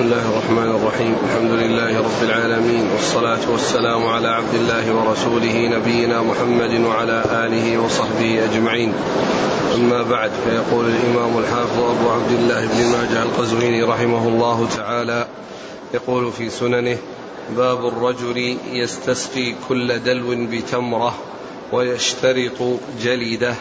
بسم الله الرحمن الرحيم. الحمد لله رب العالمين والصلاة والسلام على عبد الله ورسوله نبينا محمد وعلى آله وصحبه أجمعين. أما بعد فيقول الإمام الحافظ أبو عبد الله بن ماجه القزويني رحمه الله تعالى يقول في سننه باب الرجل يستسقي كل دلو بتمرة ويشترط جلده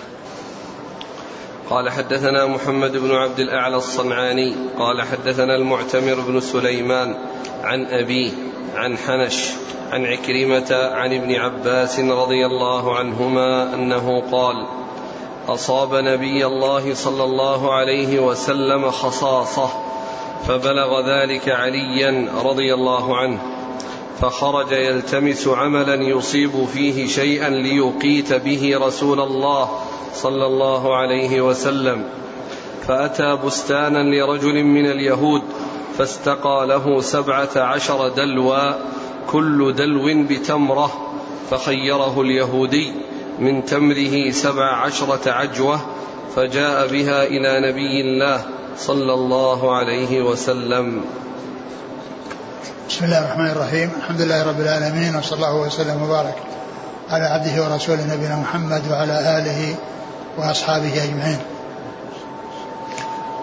قال حدثنا محمد بن عبد الأعلى الصنعاني قال حدثنا المعتمر بن سليمان عن أبيه عن حنش عن عكرمة عن ابن عباس رضي الله عنهما أنه قال أصاب نبي الله صلى الله عليه وسلم خصاصة فبلغ ذلك عليا رضي الله عنه فخرج يلتمس عملا يصيب فيه شيئا ليقيت به رسول الله صلى الله عليه وسلم فأتى بستانا لرجل من اليهود فاستقى له سبعة عشر دلوا كل دلو بتمرة فخيره اليهودي من تمره سبع عشرة عجوة فجاء بها إلى نبي الله صلى الله عليه وسلم. بسم الله الرحمن الرحيم. الحمد لله رب العالمين وصلى الله وسلم وبارك على عبده ورسوله نبينا محمد وعلى آله وأصحابه أجمعين.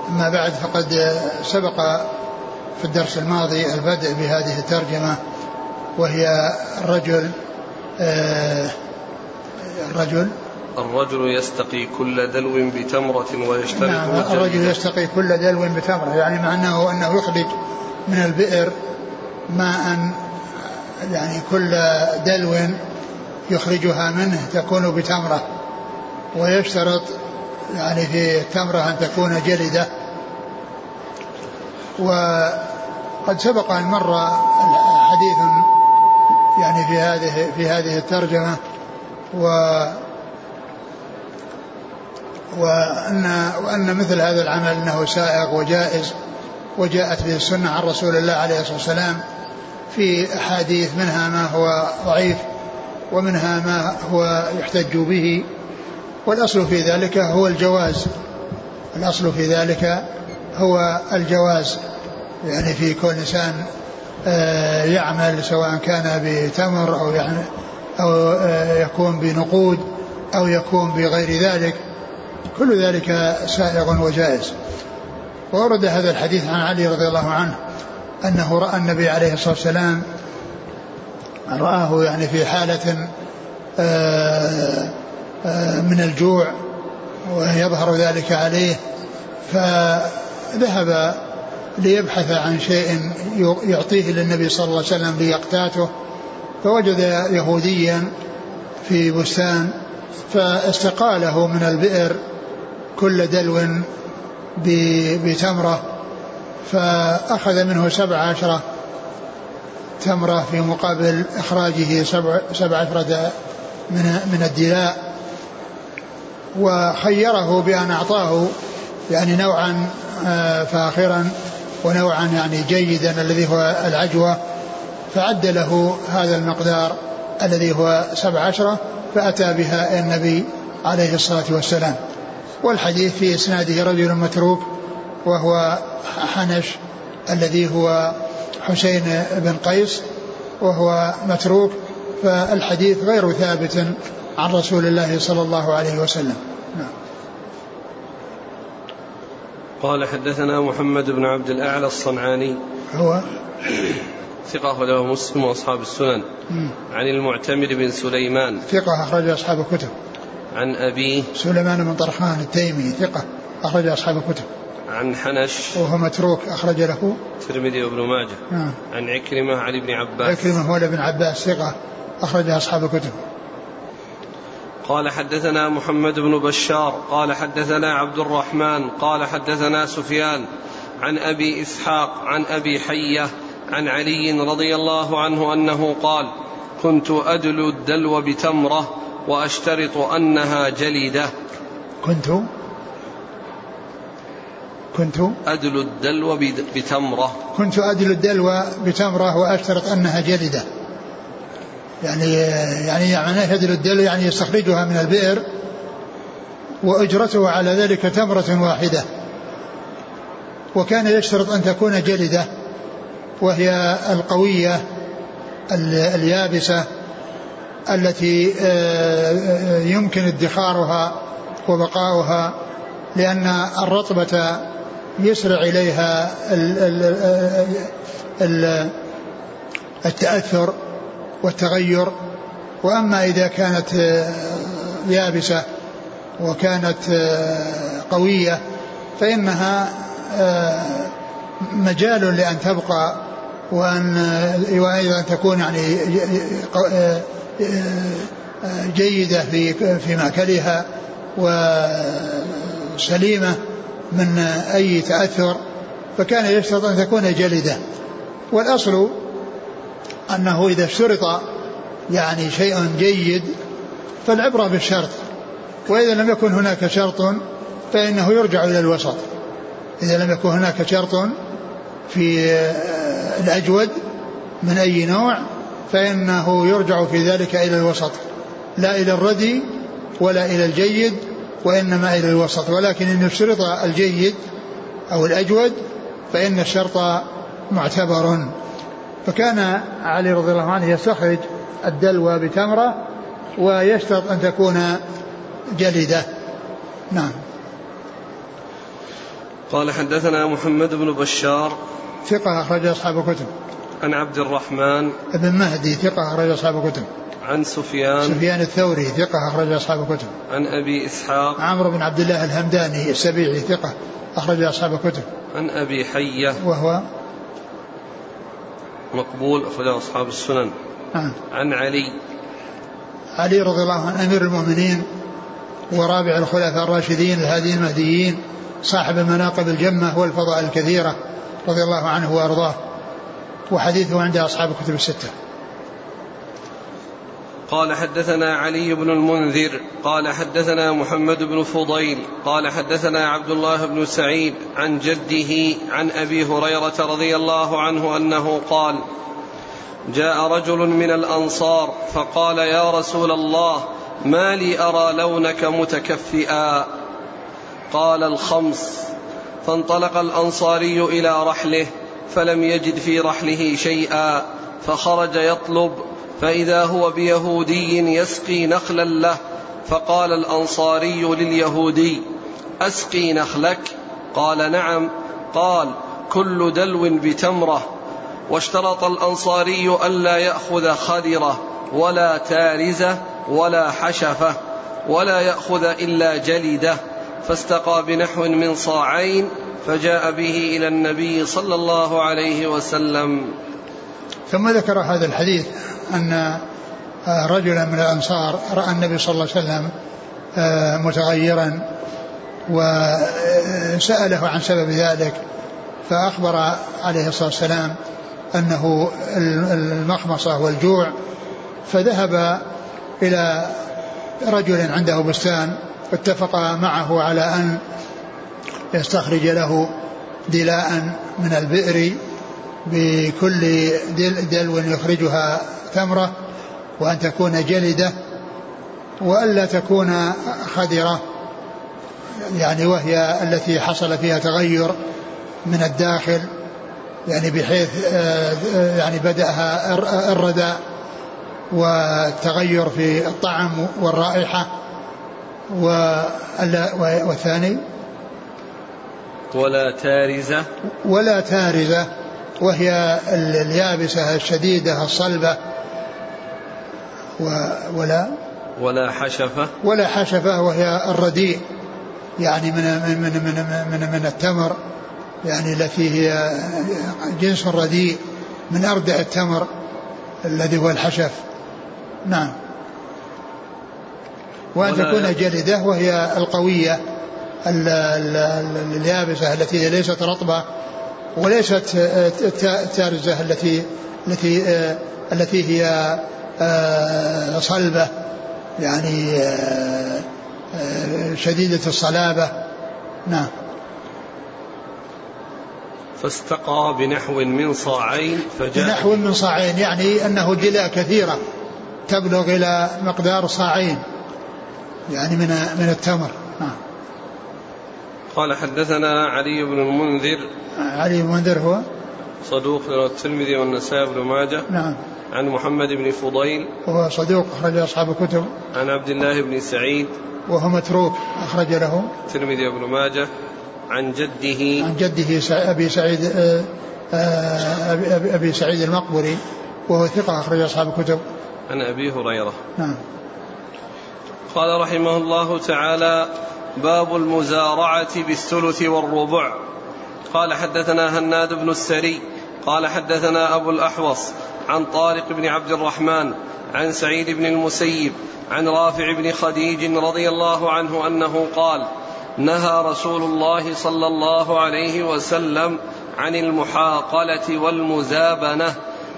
أما بعد فقد سبق في الدرس الماضي البدء بهذه الترجمة وهي الرجل آه، الرجل. الرجل يستقي كل دلو بتمرة ويشترط نعم الرجل يستقي كل دلو بتمرة يعني معناه أنه يخرج من البئر ماء يعني كل دلو يخرجها منه تكون بتمرة. ويشترط يعني في التمرة أن تكون جلدة. وقد سبق أن مر حديث يعني في هذه في هذه الترجمة و وأن وأن مثل هذا العمل أنه سائغ وجائز وجاءت به السنة عن رسول الله عليه الصلاة والسلام في أحاديث منها ما هو ضعيف ومنها ما هو يحتج به. والأصل في ذلك هو الجواز. الأصل في ذلك هو الجواز. يعني في كل إنسان آه، يعمل سواء كان بتمر أو يعني أو آه، يكون بنقود أو يكون بغير ذلك. كل ذلك سائغ وجائز. وورد هذا الحديث عن علي رضي الله عنه أنه رأى النبي عليه الصلاة والسلام رآه يعني في حالة آه آه، من الجوع ويظهر ذلك عليه فذهب ليبحث عن شيء يعطيه للنبي صلى الله عليه وسلم ليقتاته فوجد يهوديا في بستان فاستقاله من البئر كل دلو بتمرة فأخذ منه سبع عشرة تمرة في مقابل إخراجه سبع, سبع عشرة من, من الدلاء. وخيره بأن أعطاه يعني نوعا آه، فاخرا ونوعا يعني جيدا الذي هو العجوة فعد له هذا المقدار الذي هو سبع عشرة فأتى بها النبي عليه الصلاة والسلام. والحديث في إسناده رجل متروك وهو حنش الذي هو حسين بن قيس وهو متروك فالحديث غير ثابت عن رسول الله صلى الله عليه وسلم. نعم. قال حدثنا محمد بن عبد الأعلى الصنعاني. هو؟ ثقة له مسلم وأصحاب السنن. مم. عن المعتمر بن سليمان. ثقة أخرج أصحاب الكتب. عن أبيه سليمان بن طرخان التيمي ثقة أخرج أصحاب الكتب. عن حنش. وهو متروك أخرج له. الترمذي وابن ماجه. نعم. عن عكرمة عن ابن عباس. عكرمة هو ابن عباس ثقة أخرج أصحاب الكتب. قال حدثنا محمد بن بشار قال حدثنا عبد الرحمن قال حدثنا سفيان عن أبي إسحاق عن أبي حية عن علي رضي الله عنه أنه قال كنت أدلو الدلو بتمرة وأشترط أنها جلده كنت؟ كنت؟ أدل الدلو بتمرة. كنت أدل الدلو بتمرة وأشترط أنها جلدة يعني يعني يعني يدل الدلو يعني يستخرجها من البئر وأجرته على ذلك تمرة واحدة. وكان يشترط أن تكون جلدة وهي القوية اليابسة التي آه، يمكن ادخارها وبقاؤها لأن الرطبة يسرع إليها التأثر والتغير. وأما إذا كانت آه، يابسة وكانت آه، قوية فإنها مجال لأن تبقى وأن وأيضا تكون يعني جيدة في في مأكلها وسليمة من أي تأثر فكان يشترط أن تكون جلدة. والأصل أنه إذا اشترط يعني شيء جيد فالعبرة بالشرط. وإذا لم يكن هناك شرط فإنه يرجع إلى الوسط. إذا لم يكن هناك شرط في الأجود من أي نوع فإنه يرجع في ذلك إلى الوسط. لا إلى الردي ولا إلى الجيد وإنما إلى الوسط. ولكن إن اشترط الجيد أو الأجود فإن الشرط معتبر. فكان علي رضي الله عنه يستخرج الدلو بتمرة ويشترط أن تكون جلدة نعم. قال حدثنا محمد بن بشار. ثقة أخرج أصحاب الكتب. عن عبد الرحمن. بن مهدي ثقة أخرج أصحاب الكتب. عن سفيان. سفيان الثوري ثقة أخرج أصحاب الكتب. عن أبي إسحاق. عمرو بن عبد الله الهمداني السبيعي ثقة أخرج أصحاب الكتب. عن أبي حية. وهو مقبول أخرج أصحاب السنن. نعم. عن علي. علي رضي الله عنه أمير المؤمنين ورابع الخلفاء الراشدين الهاديين المهديين صاحب المناقب الجمة والفضائل الكثيرة رضي الله عنه وأرضاه وحديثه عند أصحاب الكتب الستة. قال حدثنا علي بن المنذر قال حدثنا محمد بن فضيل قال حدثنا عبد الله بن سعيد عن جده عن أبي هريرة رضي الله عنه أنه قال جاء رجل من الأنصار فقال يا رسول الله ما لي أرى لونك متكفئا؟ قال الخمس. فانطلق الأنصاري إلى رحله فلم يجد في رحله شيئا فخرج يطلب فإذا هو بيهودي يسقي نخلا له. فقال الأنصاري لليهودي أسقي نخلك؟ قال نعم. قال كل دلو بتمرة. واشترط الأنصاري ألا يأخذ خدرة ولا تارزة ولا حشفة ولا يأخذ إلا جلدة. فاستقى بنحو من صاعين فجاء به إلى النبي صلى الله عليه وسلم. ثم ذكر هذا الحديث. أن آه، رجلا من الأنصار رأى النبي صلى الله عليه وسلم آه، متغيرا وسأله عن سبب ذلك فأخبر عليه الصلاة والسلام أنه المخمصة والجوع فذهب إلى رجل عنده بستان اتفق معه على أن يستخرج له دلاء من البئر بكل دلو يخرجها تمرة وأن تكون جلدة وألا تكون خدرة يعني وهي التي حصل فيها تغير من الداخل يعني بحيث آه، يعني بدأها الردى والتغير في الطعم والرائحة والثاني؟ ولا تارزة. ولا تارزة وهي اليابسة الشديدة الصلبة ولا ولا حشفة. ولا حشفة وهي الرديء يعني من من من من, من, من التمر يعني التي هي جنس رديء من أردع التمر الذي هو الحشف. نعم. وأن تكون جلدة وهي القوية اليابسة التي ليست رطبة وليست التارزة التي التي التي هي صلبة يعني آه، آه، شديدة الصلابة. نعم. فاستقى بنحو من صاعين فجاء بنحو من صاعين يعني أنه جلاء كثيرة تبلغ إلى مقدار صاعين يعني من من التمر. نعم. قال حدثنا علي بن المنذر علي بن المنذر هو؟ صدوق الترمذي والنسائي بن ماجه نعم. عن محمد بن فضيل وهو صدوق أخرج أصحاب الكتب عن عبد الله بن سعيد وهو متروك أخرج له. الترمذي وابن ماجه عن جده. عن جده أبي سعيد آه، آه، أبي, أبي سعيد المقبري وهو ثقة أخرج أصحاب الكتب. عن أبي هريرة. نعم. قال رحمه الله تعالى باب المزارعة بالثلث والربع. قال حدثنا هناد بن السري قال حدثنا أبو الأحوص عن طارق بن عبد الرحمن عن سعيد بن المسيب عن رافع بن خديج رضي الله عنه أنه قال نهى رسول الله صلى الله عليه وسلم عن المحاقلة والمزابنة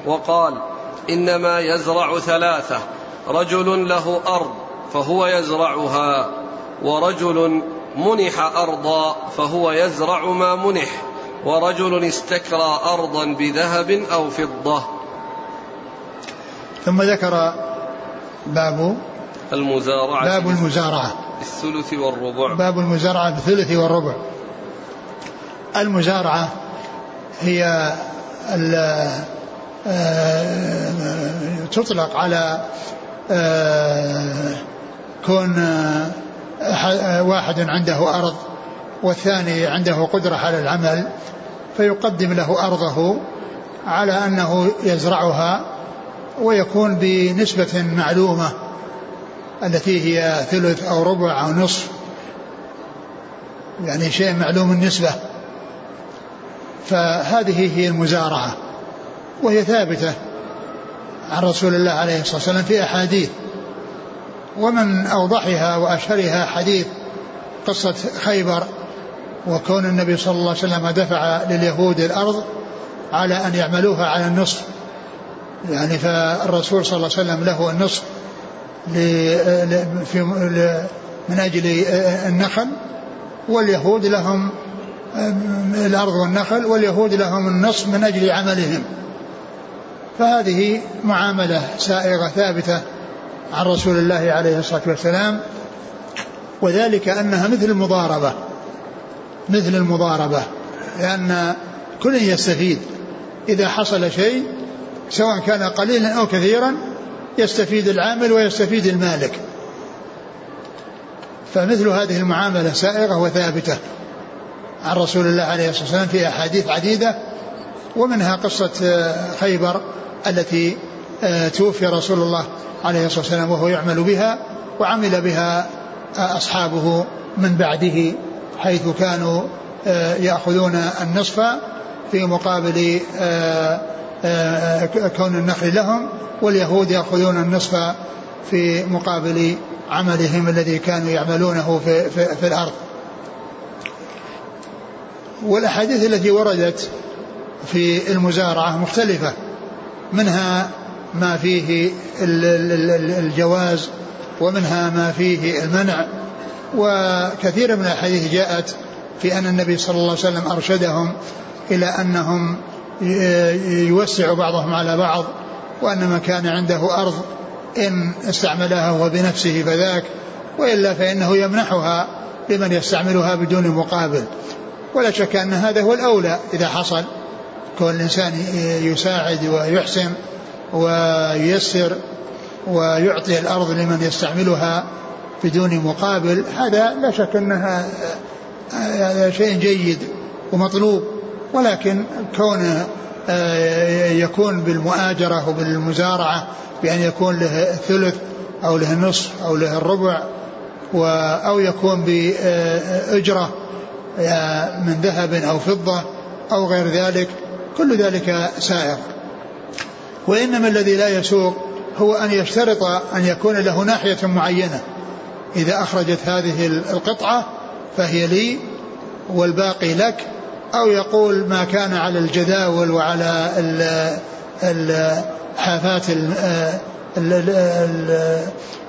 وقال إنما يزرع ثلاثة رجل له أرض فهو يزرعها ورجل منح أرضا فهو يزرع ما منح ورجل استكرى أرضا بذهب أو فضة. ثم ذكر باب المزارعة باب المزارعة. بالثلث والربع. باب المزارعة بالثلث والربع. المزارعة هي آه، تطلق على آه، كون آه، واحد عنده أرض والثاني عنده قدرة على العمل فيقدم له أرضه على أنه يزرعها ويكون بنسبة معلومة التي هي ثلث أو ربع أو نصف. يعني شيء معلوم النسبة. فهذه هي المزارعة. وهي ثابتة عن رسول الله عليه الصلاة والسلام في أحاديث. ومن أوضحها وأشهرها حديث قصة خيبر وكون النبي صلى الله عليه وسلم دفع لليهود الأرض على أن يعملوها على النصف. يعني فالرسول صلى الله عليه وسلم له النصف من أجل النخل واليهود لهم الأرض والنخل واليهود لهم النصف من أجل عملهم. فهذه معاملة سائغة ثابتة عن رسول الله عليه الصلاة والسلام وذلك أنها مثل المضاربة مثل المضاربة لأن كل يستفيد. إذا حصل شيء سواء كان قليلا أو كثيرا يستفيد العامل ويستفيد المالك. فمثل هذه المعاملة سائغة وثابتة عن رسول الله عليه الصلاة والسلام في أحاديث عديدة ومنها قصة خيبر التي آه، توفي رسول الله عليه الصلاة والسلام وهو يعمل بها وعمل بها آه، أصحابه من بعده حيث كانوا آه، يأخذون النصف في مقابل كون النخل لهم واليهود يأخذون النصف في مقابل عملهم الذي كانوا يعملونه في, في, في الأرض. والأحاديث التي وردت في المزارعة مختلفة منها ما فيه الجواز ومنها ما فيه المنع. وكثير من الأحاديث جاءت في أن النبي صلى الله عليه وسلم أرشدهم إلى أنهم يوسع بعضهم على بعض وأن من كان عنده أرض إن استعملها هو بنفسه فذاك وإلا فإنه يمنحها لمن يستعملها بدون مقابل. ولا شك أن هذا هو الأولى إذا حصل كون الإنسان يساعد ويحسن وييسر ويعطي الأرض لمن يستعملها بدون مقابل هذا لا شك أنها شيء جيد ومطلوب. ولكن كونه آه، يكون بالمؤاجرة وبالمزارعة بأن يكون له الثلث أو له النصف أو له الربع أو يكون بأجرة آه، من ذهب أو فضة أو غير ذلك كل ذلك سائر. وإنما الذي لا يسوق هو أن يشترط أن يكون له ناحية معينة. إذا أخرجت هذه القطعة فهي لي والباقي لك أو يقول ما كان على الجداول وعلى الحافات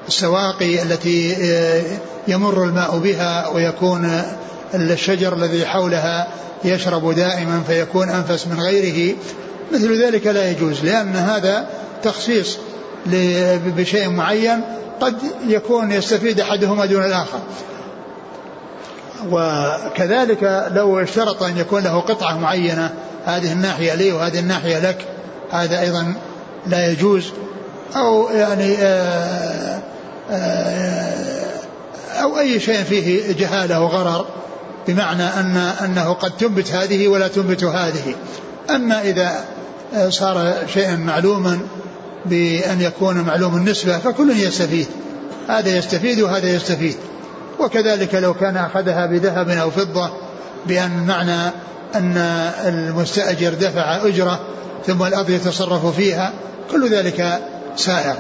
السواقي التي يمر الماء بها ويكون الشجر الذي حولها يشرب دائما فيكون أنفس من غيره مثل ذلك لا يجوز لأن هذا تخصيص بشيء معين قد يكون يستفيد أحدهما دون الآخر. وكذلك لو اشترط أن يكون له قطعة معينة هذه الناحية لي وهذه الناحية لك هذا أيضا لا يجوز. أو يعني آآ آآ أو أي شيء فيه جهالة وغرر بمعنى أن أنه قد تنبت هذه ولا تنبت هذه. أما إذا صار شيئا معلوما بأن يكون معلوم النسبة فكل يستفيد. هذا يستفيد وهذا يستفيد. وكذلك لو كان أخذها بذهب أو فضة بأن معنى أن المستأجر دفع أجرة ثم الأرض يتصرف فيها كل ذلك سائر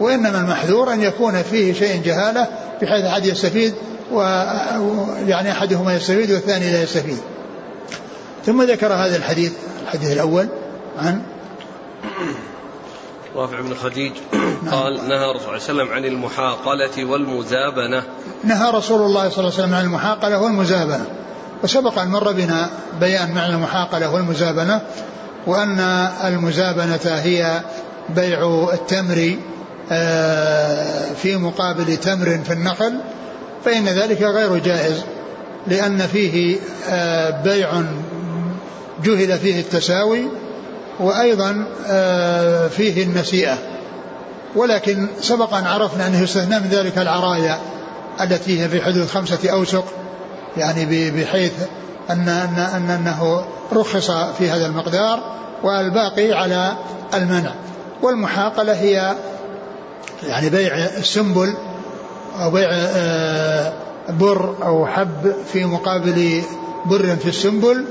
وإنما المحذور أن يكون فيه شيء جهالة بحيث أحد يستفيد ويعني أحدهما يستفيد والثاني لا يستفيد. ثم ذكر هذا الحديث الحديث الأول عن رافع بن خديج قال نهى الرسول صلى الله عليه وسلم عن المحاقلة والمزابنة. نهى رسول الله صلى الله عليه وسلم عن المحاقلة والمزابنة. وسبق أن مر بنا بيان معنى المحاقلة والمزابنة وأن المزابنة هي بيع التمر آه، في مقابل تمر في النخل فإن ذلك غير جائز لأن فيه آه، بيع جهل فيه التساوي وأيضا آه، فيه النسيئة. ولكن سبق أن عرفنا أنه يستثنى من ذلك العرايا التي هي في حدود خمسة أوسق يعني بحيث أن, أن, أن أنه رخص في هذا المقدار والباقي على المنع. والمحاقلة هي يعني بيع السنبل أو بيع آه، بر أو حب في مقابل بر في السنبل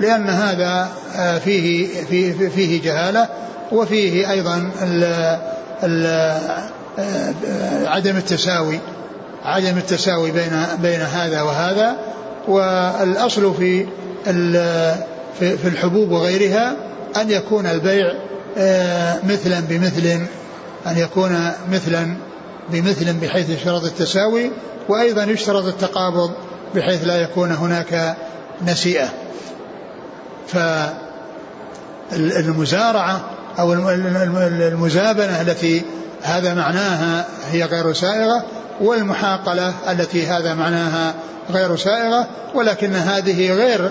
لأن هذا آه، فيه فيه فيه جهالة وفيه أيضا ال ال آه، عدم التساوي عدم التساوي بين بين هذا وهذا. والأصل في في الحبوب وغيرها أن يكون البيع آه، مثلا بمثل أن يكون مثلا بمثل بحيث يشترط التساوي وأيضا يشترط التقابض بحيث لا يكون هناك نسيئة. فالمزارعة أو المزابنة التي هذا معناها هي غير سائغة والمحاقلة التي هذا معناها غير سائغة ولكن هذه غير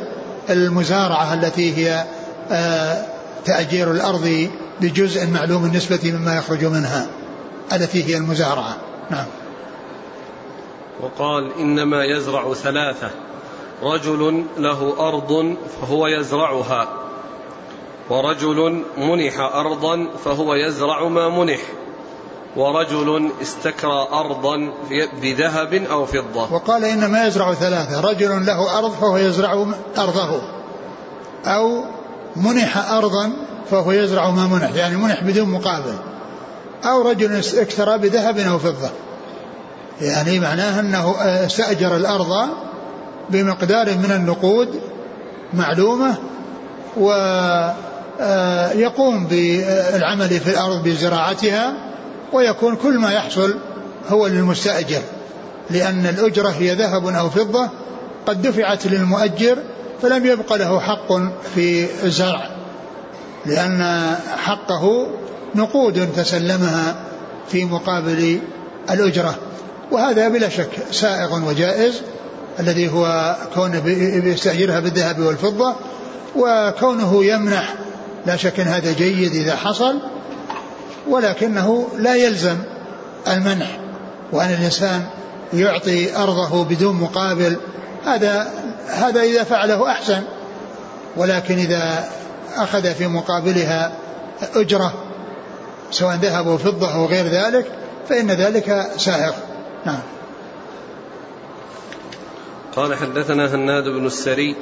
المزارعة التي هي آه، تأجير الأرض بجزء معلوم النسبة مما يخرج منها التي هي المزارعة. نعم. وقال إنما يزرع ثلاثة. رجل له أرض فهو يزرعها ورجل منح أرضا فهو يزرع ما منح ورجل استكرى أرضا بذهب أو فضة. وقال إنما يزرع ثلاثة رجل له أرض فهو يزرع أرضه أو منح أرضا فهو يزرع ما منح يعني منح بدون مقابل أو رجل اكترى بذهب أو فضة. يعني معناه أنه استأجر الأرض بمقدار من النقود معلومة ويقوم آه، بالعمل في الأرض بزراعتها ويكون كل ما يحصل هو للمستأجر لأن الأجرة هي ذهب أو فضة قد دفعت للمؤجر فلم يبق له حق في الزرع لأن حقه نقود تسلمها في مقابل الأجرة وهذا بلا شك سائغ وجائز. الذي هو كونه بيستأجرها بالذهب والفضة وكونه يمنح لا شك أن هذا جيد إذا حصل ولكنه لا يلزم المنح وأن الإنسان يعطي أرضه بدون مقابل هذا هذا إذا فعله أحسن. ولكن إذا أخذ في مقابلها أجرة سواء ذهب أو فضة أو غير ذلك فإن ذلك سائغ نعم. قال حدثنا هناد بن السري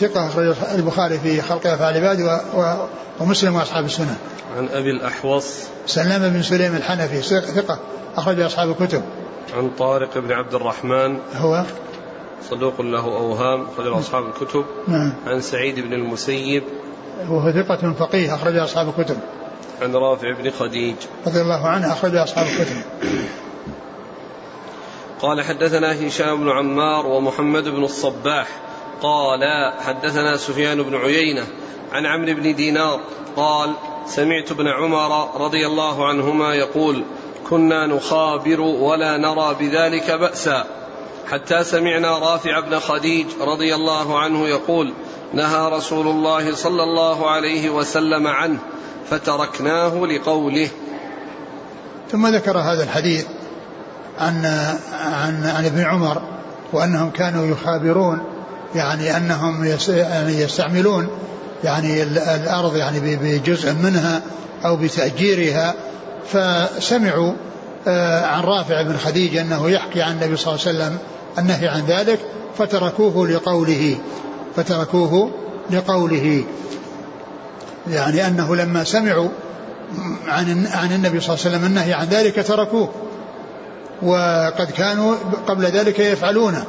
ثقة أخرج البخاري في خلق أفعال العباد. ومسلم وأصحاب السنة. عن أبي الأحوص سلام بن سليم الحنفي ثقة أخرج أصحاب الكتب. عن طارق بن عبد الرحمن هو صدوق له أوهام أخرج أصحاب الكتب. نعم. عن سعيد بن المسيب وهو ثقة فقيه أخرج أصحاب الكتب. عن رافع بن خديج رضي الله عنه أخرج أصحاب الكتب. قال حدثنا هشام بن عمار ومحمد بن الصباح. قال حدثنا سفيان بن عيينة عن عمرو بن دينار قال سمعت ابن عمر رضي الله عنهما يقول كنا نخابر ولا نرى بذلك بأسا. حتى سمعنا رافع بن خديج رضي الله عنه يقول نهى رسول الله صلى الله عليه وسلم عنه فتركناه لقوله. ثم ذكر هذا الحديث. عن عن عن ابن عمر وأنهم كانوا يخابرون يعني أنهم يعني يستعملون يعني الأرض يعني بجزء منها أو بتأجيرها فسمعوا آه، عن رافع بن خديج أنه يحكي عن النبي صلى الله عليه وسلم النهي عن ذلك فتركوه لقوله فتركوه لقوله. يعني أنه لما سمعوا عن عن النبي صلى الله عليه وسلم النهي عن ذلك تركوه. وقد كانوا قبل ذلك يفعلونه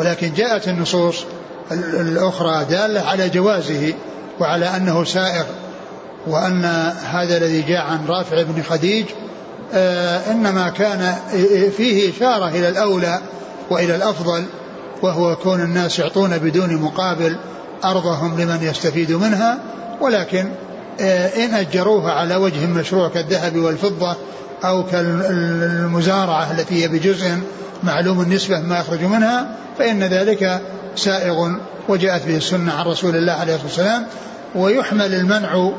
ولكن جاءت النصوص الأخرى دالة على جوازه وعلى أنه سائغ وأن هذا الذي جاء عن رافع بن خديج آه إنما كان فيه إشارة إلى الأولى وإلى الأفضل وهو كون الناس يعطون بدون مقابل أرضهم لمن يستفيد منها ولكن آه إن أجروها على وجه مشروع كالذهب والفضة أو كالمزارعة التي هي بجزء معلوم النسبة ما يخرج منها فإن ذلك سائغ وجاءت به السنة عن رسول الله عليه الصلاة والسلام ويحمل المنع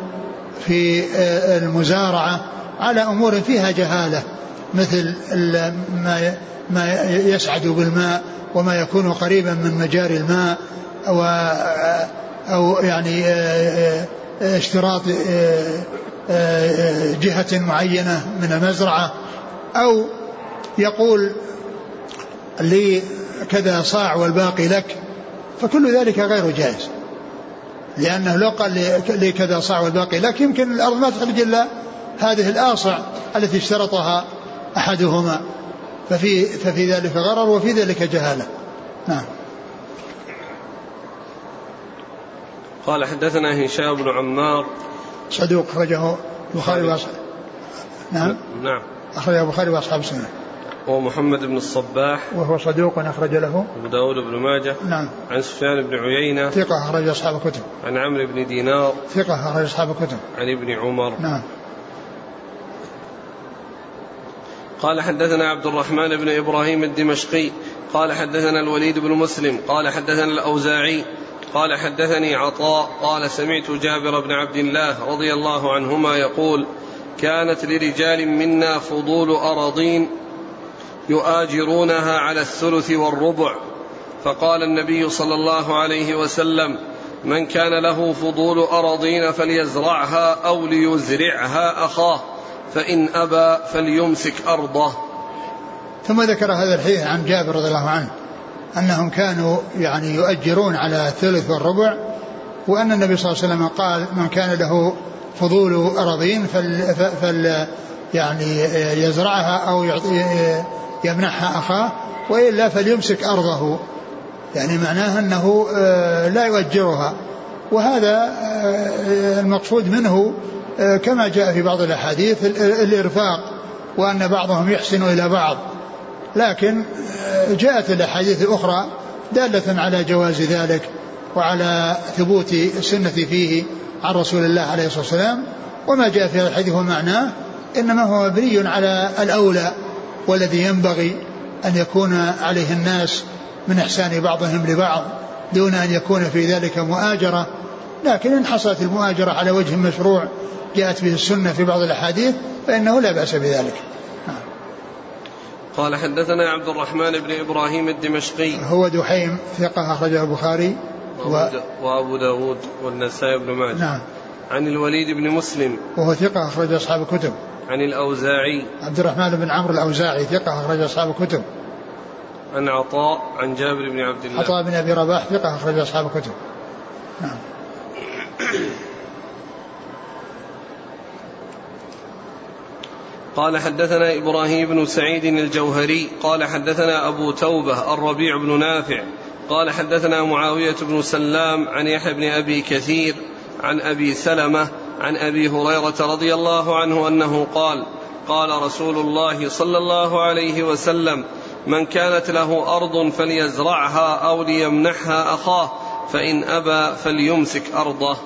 في آه، المزارعة على أمور فيها جهالة مثل ما ما يسعد بالماء وما يكون قريبا من مجاري الماء أو آه، أو يعني آه، اشتراط جهة معينة من المزرعة أو يقول لي كذا صاع والباقي لك فكل ذلك غير جائز. لأنه لو قال لي كذا صاع والباقي لك يمكن الأرض ما تخرج إلا هذه الآصع التي اشترطها أحدهما. ففي, ففي ذلك غرر وفي ذلك جهالة. نعم. قال حدثنا هشام بن عمار صدوق أخرجه البخاري وأصحاب نعم. نعم. أخرجه البخاري وأصحاب السنة. ومحمد بن الصباح. وهو صدوق أخرج له. أبو داود بن ماجه. نعم. عن سفيان بن عيينة. ثقة أخرج أصحاب الكتب. عن عمرو بن دينار. ثقة أخرج أصحاب الكتب. عن ابن عمر. نعم. قال حدثنا عبد الرحمن بن إبراهيم الدمشقي. قال حدثنا الوليد بن مسلم. قال حدثنا الأوزاعي. قال حدثني عطاء قال سمعت جابر بن عبد الله رضي الله عنهما يقول كانت لرجال منا فضول أراضين يؤاجرونها على الثلث والربع. فقال النبي صلى الله عليه وسلم من كان له فضول أراضين فليزرعها أو ليزرعها أخاه فإن أبى فليمسك أرضه. ثم ذكر هذا الحديث عن جابر رضي الله عنه. أنهم كانوا يعني يؤجرون على الثلث والربع وأن النبي صلى الله عليه وسلم قال من كان له فضول أراضين فل, فل يعني يزرعها أو يمنحها أخاه وإلا فليمسك أرضه. يعني معناه أنه آه، لا يؤجرها. وهذا آه، المقصود منه آه، كما جاء في بعض الأحاديث الإرفاق وأن بعضهم يحسن إلى بعض. لكن جاءت الأحاديث الأخرى دالة على جواز ذلك وعلى ثبوت السنة فيه عن رسول الله عليه الصلاة والسلام. وما جاء في هذا الحديث ومعناه إنما هو مبني على الأولى والذي ينبغي أن يكون عليه الناس من إحسان بعضهم لبعض دون أن يكون في ذلك مؤاجرة. لكن إن حصلت المؤاجرة على وجه مشروع جاءت به السنة في بعض الأحاديث فإنه لا بأس بذلك. قال حدثنا عبد الرحمن بن إبراهيم الدمشقي. هو دحيم ثقة أخرجه البخاري و... وأبو داود والنسائي بن ماجه. نعم. عن الوليد بن مسلم. وهو ثقة أخرج أصحاب الكتب. عن الأوزاعي. عبد الرحمن بن عمرو الأوزاعي ثقة أخرج أصحاب الكتب. عن عطاء عن جابر بن عبد الله. عطاء بن أبي رباح ثقة أخرج أصحاب الكتب. نعم. قال حدثنا إبراهيم بن سعيد الجوهري قال حدثنا أبو توبة الربيع بن نافع قال حدثنا معاوية بن سلام عن يحيى بن أبي كثير عن أبي سلمة عن أبي هريرة رضي الله عنه أنه قال قال رسول الله صلى الله عليه وسلم من كانت له أرض فليزرعها أو ليمنحها أخاه فإن أبى فليمسك أرضه.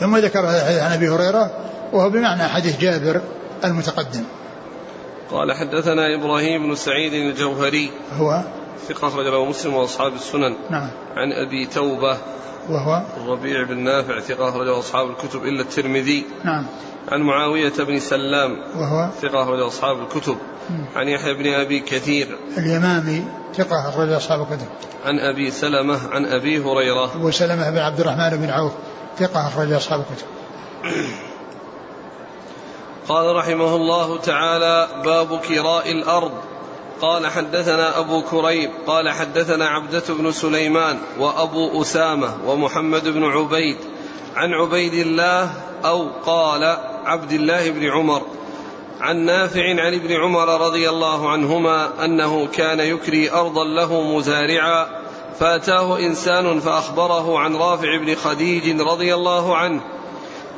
ثم ذكر هذا الحديث عن أبي هريرة وهو بمعنى حديث جابر المتقدم. قال حدثنا إبراهيم بن سعيد الجوهري. هو؟ ثقة أخرج له مسلم وأصحاب السنن. نعم. عن أبي توبة. وهو؟ الربيع بن نافع ثقة أخرجه أصحاب الكتب إلا الترمذي. نعم. عن معاوية بن سلام. وهو؟ ثقة أخرج أصحاب الكتب. عن يحيى بن أبي كثير. اليمامي ثقة أخرج أصحاب الكتب. عن أبي سلمة عن أبي هريرة. أبو سلمة بن عبد الرحمن بن عوف ثقة أخرج أصحاب الكتب. قال رحمه الله تعالى باب كراء الأرض. قال حدثنا أبو كريب قال حدثنا عبدة بن سليمان وأبو أسامة ومحمد بن عبيد عن عبيد الله أو قال عبد الله بن عمر عن نافع عن ابن عمر رضي الله عنهما أنه كان يكري أرضا له مزارعا فأتاه إنسان فأخبره عن رافع بن خديج رضي الله عنه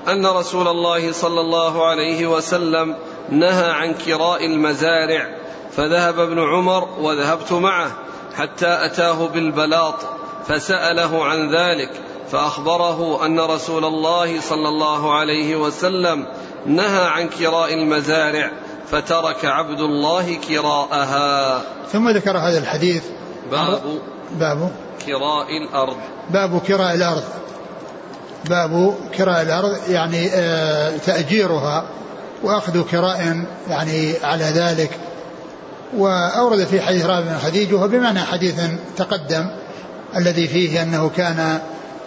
أن رسول الله صلى الله عليه وسلم نهى عن كراء المزارع فذهب ابن عمر وذهبت معه حتى أتاه بالبلاط فسأله عن ذلك فأخبره أن رسول الله صلى الله عليه وسلم نهى عن كراء المزارع فترك عبد الله كراءها. ثم ذكر هذا الحديث. باب باب كراء الأرض. باب كراء الأرض. باب كراء الأرض يعني آه، تأجيرها وأخذ كراء يعني على ذلك. وأورد في حديث رابع بن خديج وهو بمعنى حديث تقدم الذي فيه أنه كان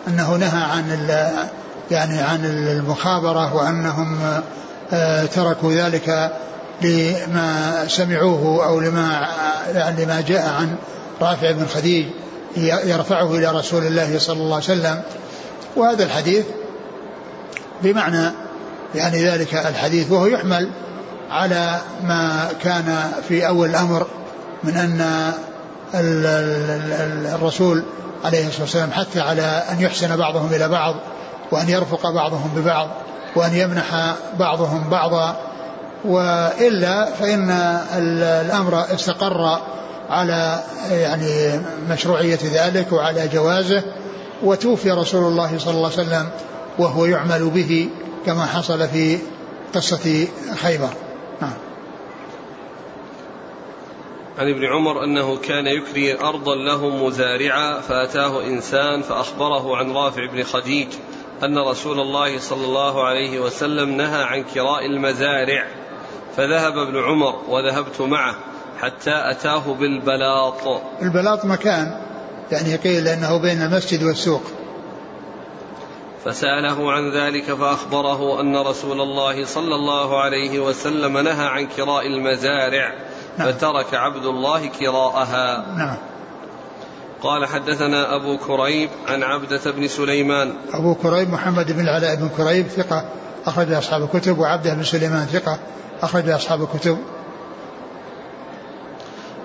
أنه نهى عن يعني عن المخابرة وأنهم آه، تركوا ذلك لما سمعوه أو لما يعني لما جاء عن رافع بن خديج يرفعه إلى رسول الله صلى الله عليه وسلم. وهذا الحديث بمعنى يعني ذلك الحديث وهو يحمل على ما كان في أول الأمر من أن الرسول عليه الصلاة والسلام حث على أن يحسن بعضهم إلى بعض وأن يرفق بعضهم ببعض وأن يمنح بعضهم بعضا وإلا فإن الأمر استقر على يعني مشروعية ذلك وعلى جوازه وتوفي رسول الله صلى الله عليه وسلم وهو يعمل به كما حصل في قصة خيبر. نعم. عن ابن عمر أنه كان يكري أرضا له مزارعا فأتاه إنسان فأخبره عن رافع بن خديج أن رسول الله صلى الله عليه وسلم نهى عن كراء المزارع فذهب ابن عمر وذهبت معه حتى أتاه بالبلاط. البلاط مكان. يعني قيل أنه بين المسجد والسوق. فسأله عن ذلك فأخبره أن رسول الله صلى الله عليه وسلم نهى عن كراء المزارع نعم. فترك عبد الله كراءها. نعم. قال حدثنا أبو كريب عن عبدة بن سليمان. أبو كريب محمد بن العلاء بن كريب ثقة أخرج أصحاب الكتب وعبدة بن سليمان ثقة أخرج أصحاب الكتب.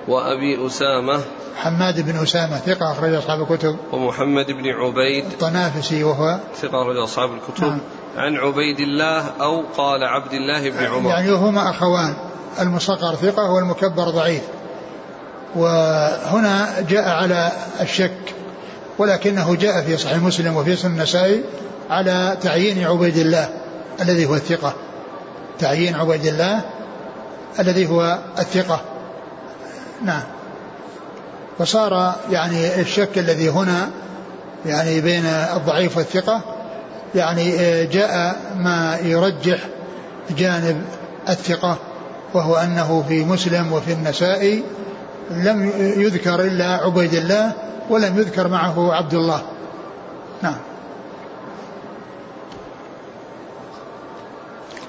وأبي أسامة. حماد بن أسامة ثقة أخرج أصحاب الكتب. ومحمد بن عبيد. الطنافسي وهو ثقة أخرج أصحاب الكتب. نعم. عن عبيد الله أو قال عبد الله بن عمر. يعني هما أخوان. المصغر ثقة والمكبر ضعيف. وهنا جاء على الشك ولكنه جاء في صحيح مسلم وفي سنن النسائي على تعيين عبيد الله الذي هو الثقة. تعيين عبيد الله الذي هو الثقة. نعم. وصار يعني الشك الذي هنا يعني بين الضعيف والثقة يعني جاء ما يرجح جانب الثقة وهو أنه في مسلم وفي النسائي لم يذكر إلا عبيد الله ولم يذكر معه عبد الله. نعم.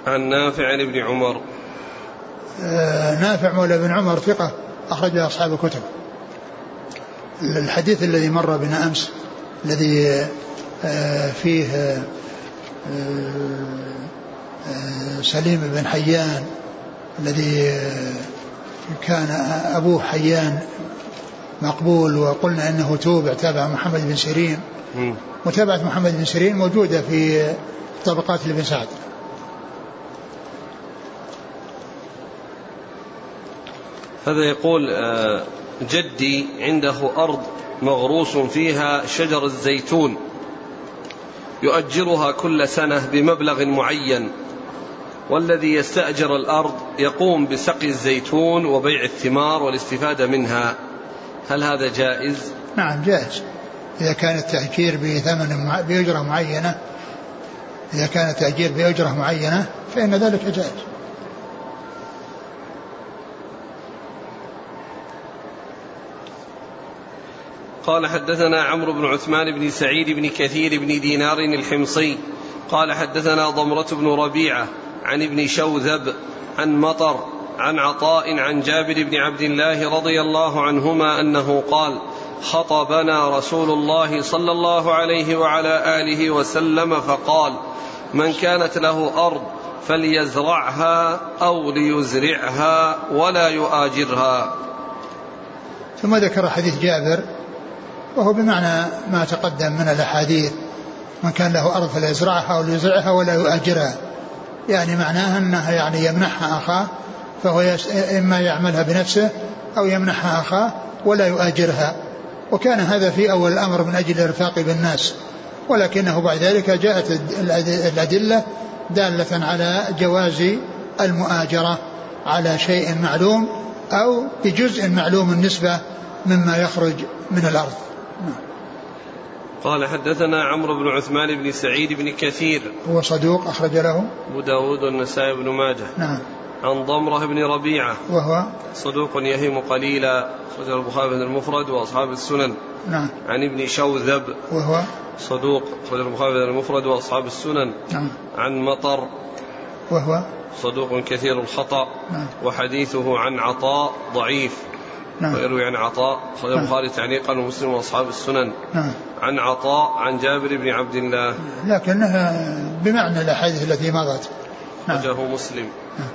عن نافع ابن عمر. آه نافع مولى بن عمر ثقة. أخرج أصحاب الكتب. الحديث الذي مر بنا أمس الذي آه فيه آه, آه، سليم بن حيان الذي كان أبوه حيان مقبول وقلنا أنه توبع تابع محمد بن سيرين. متابعة محمد بن سيرين موجودة في طبقات ابن سعد. هذا يقول آه، جدي عنده أرض مغروس فيها شجر الزيتون يؤجرها كل سنة بمبلغ معين. والذي يستأجر الأرض يقوم بسقي الزيتون وبيع الثمار والاستفادة منها. هل هذا جائز؟ نعم جائز. إذا كان التأجير بثمن بأجرة معينة إذا كان التأجير بأجرة معينة فإن ذلك جائز. قال حدثنا عمرو بن عثمان بن سعيد بن كثير بن دينار الحمصي قال حدثنا ضمرة بن ربيعة عن ابن شوذب عن مطر عن عطاء عن جابر بن عبد الله رضي الله عنهما أنه قال خطبنا رسول الله صلى الله عليه وعلى آله وسلم فقال من كانت له أرض فليزرعها أو ليزرعها ولا يؤاجرها. ثم ذكر حديث جابر وهو بمعنى ما تقدم من الأحاديث. من كان له أرض فليزرعها أو ليزرعها ولا يؤاجرها يعني معناها أنه يعني يمنحها أخاه فهو إما يعملها بنفسه أو يمنحها أخاه ولا يؤاجرها وكان هذا في أول الأمر من أجل الرفاق بالناس. ولكنه بعد ذلك جاءت الأدلة دالة على جواز المؤاجرة على شيء معلوم أو بجزء معلوم النسبة مما يخرج من الأرض. قال حدثنا عمرو بن عثمان بن سعيد بن كثير. هو صدوق أخرج له. أبو داود والنسائي بن ماجه. نعم. عن ضمرة بن ربيعة. وهو؟ صدوق يهم قليلا. أخرج البخاري بن المفرد وأصحاب السنن. نعم. عن ابن شوذب. وهو؟ صدوق. أخرج البخاري بن المفرد وأصحاب السنن. نعم. عن مطر. وهو؟ صدوق كثير الخطأ. نعم. وحديثه عن عطاء ضعيف. نعم. ويروي عن عطاء أخرج نعم. البخاري تعليقا ومسلم وأصحاب السنن. نعم. عن عطاء عن جابر بن عبد الله. لكنها بمعنى الأحاديث التي مضت. نعم. أخرجه مسلم. نعم.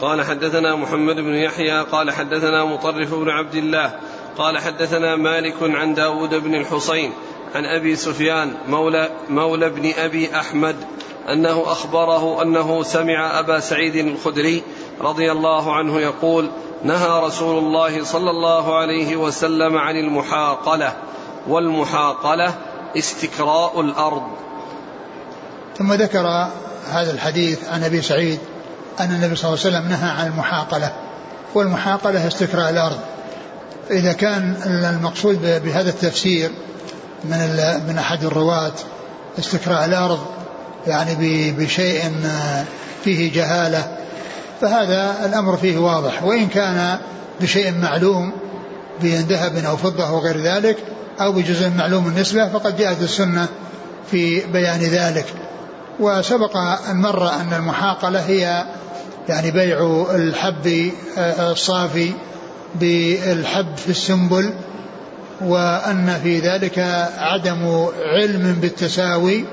قال حدثنا محمد بن يحيى قال حدثنا مطرف بن عبد الله قال حدثنا مالك عن داود بن الحصين عن أبي سفيان مولى, مولى بن أبي أحمد أنه أخبره أنه سمع أبا سعيد الخدري رضي الله عنه يقول نهى رسول الله صلى الله عليه وسلم عن المحاقلة والمحاقلة استكراء الأرض. ثم ذكر هذا الحديث عن أبي سعيد أن النبي صلى الله عليه وسلم نهى عن المحاقلة والمحاقلة استكراء الأرض. فإذا كان المقصود بهذا التفسير من من أحد الرواة استكراء الأرض يعني بشيء فيه جهالة فهذا الأمر فيه واضح. وإن كان بشيء معلوم بذهب أو فضة وغير ذلك أو بجزء معلوم النسبة فقد جاءت السنة في بيان ذلك. وسبق أن مر أن المحاقلة هي يعني بيع الحب الصافي بالحب في السنبل وأن في ذلك عدم علم بالتساوي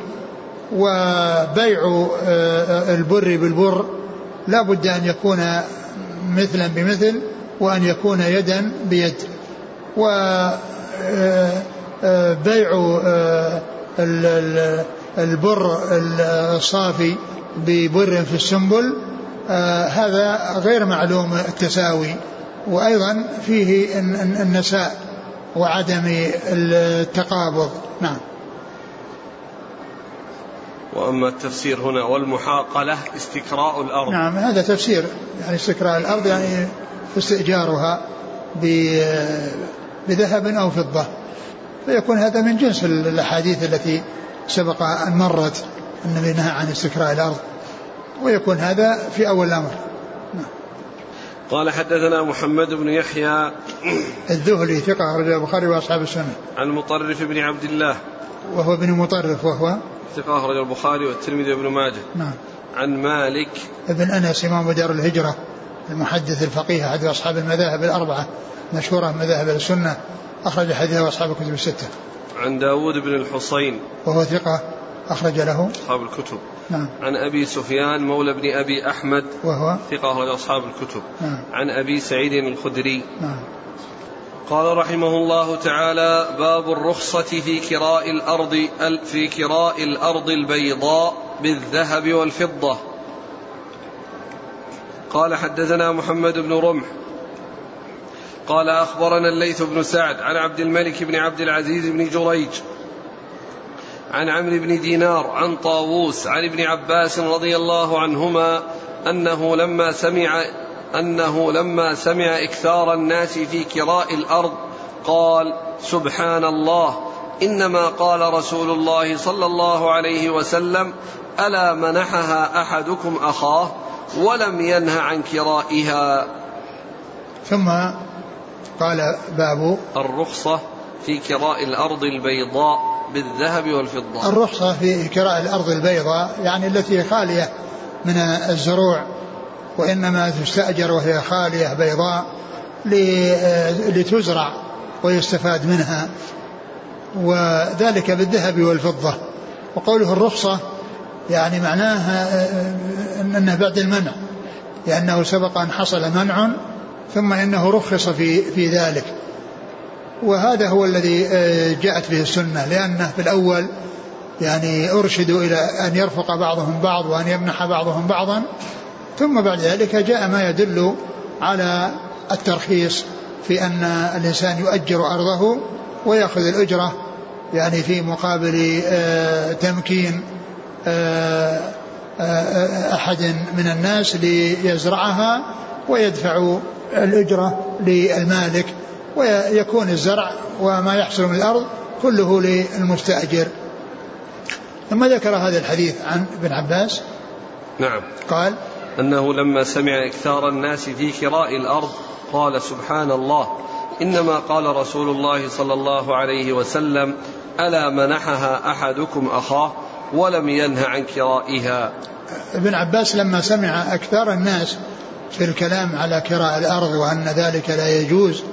وبيع البر بالبر لا بد أن يكون مثلا بمثل وأن يكون يدا بيد. وبيع البر الصافي ببر في السنبل هذا غير معلوم التساوي. وأيضا فيه النساء وعدم التقابض. نعم. وأما التفسير هنا والمحاقلة استكراء الأرض. نعم هذا تفسير يعني استكراء الأرض يعني استئجارها بذهب أو فضة. فيكون هذا من جنس الأحاديث التي سبق أن مرت النبي نهى عن استكراء الأرض. ويكون هذا في أول الأمر. نعم. قال حدثنا محمد بن يحيى الذهلي ثقة رجل البخاري وأصحاب السنة. عن مطرف بن عبد الله. وهو ابن مطرف وهو ثقة أخرج البخاري والترمذي وابن ماجه. نعم. عن مالك. ابن أنس إمام دار الهجرة المحدث الفقيه أحد أصحاب المذاهب الأربعة مشهورة مذاهب السنة أخرج حديثه أصحاب الكتب الستة. عن داود بن الحصين. وهو ثقة أخرج له. أصحاب الكتب. نعم. عن أبي سفيان مولى بن أبي أحمد. وهو؟ ثقة أخرج أصحاب الكتب. نعم. عن أبي سعيد الخدري. نعم. قال رحمه الله تعالى باب الرخصة في كراء الأرض في كراء الأرض البيضاء بالذهب والفضة. قال حدثنا محمد بن رمح. قال أخبرنا الليث بن سعد عن عبد الملك بن عبد العزيز بن جريج عن عمرو بن دينار عن طاووس عن ابن عباس رضي الله عنهما أنه لما سمع أنه لما سمع إكثار الناس في كراء الأرض قال سبحان الله إنما قال رسول الله صلى الله عليه وسلم ألا منحها أحدكم أخاه ولم ينه عن كرائها. ثم قال باب الرخصة في كراء الأرض البيضاء بالذهب والفضة. الرخصة في كراء الأرض البيضاء يعني التي خالية من الزروع. وإنما تستأجر وهي خالية بيضاء لتزرع ويستفاد منها. وذلك بالذهب والفضة. وقوله الرخصة يعني معناها أنه بعد المنع. لأنه سبق أن حصل منع ثم إنه رخص في في ذلك. وهذا هو الذي آه، جاءت به السنة. لأنه في الأول يعني أرشدوا إلى أن يرفق بعضهم بعض وأن يمنح بعضهم بعضا. ثم بعد ذلك جاء ما يدل على الترخيص في أن الإنسان يؤجر أرضه ويأخذ الأجرة يعني في مقابل آه، تمكين آه، أحد من الناس ليزرعها ويدفع الأجرة للمالك ويكون الزرع وما يحصل من الأرض كله للمستأجر. ثم ذكر هذا الحديث عن ابن عباس. نعم. قال أنه لما سمع إكثار الناس في كراء الأرض قال سبحان الله. إنما قال رسول الله صلى الله عليه وسلم ألا منحها أحدكم أخاه ولم ينه عن كرائها. ابن عباس لما سمع أكثر الناس في الكلام على كراء الأرض وأن ذلك لا يجوز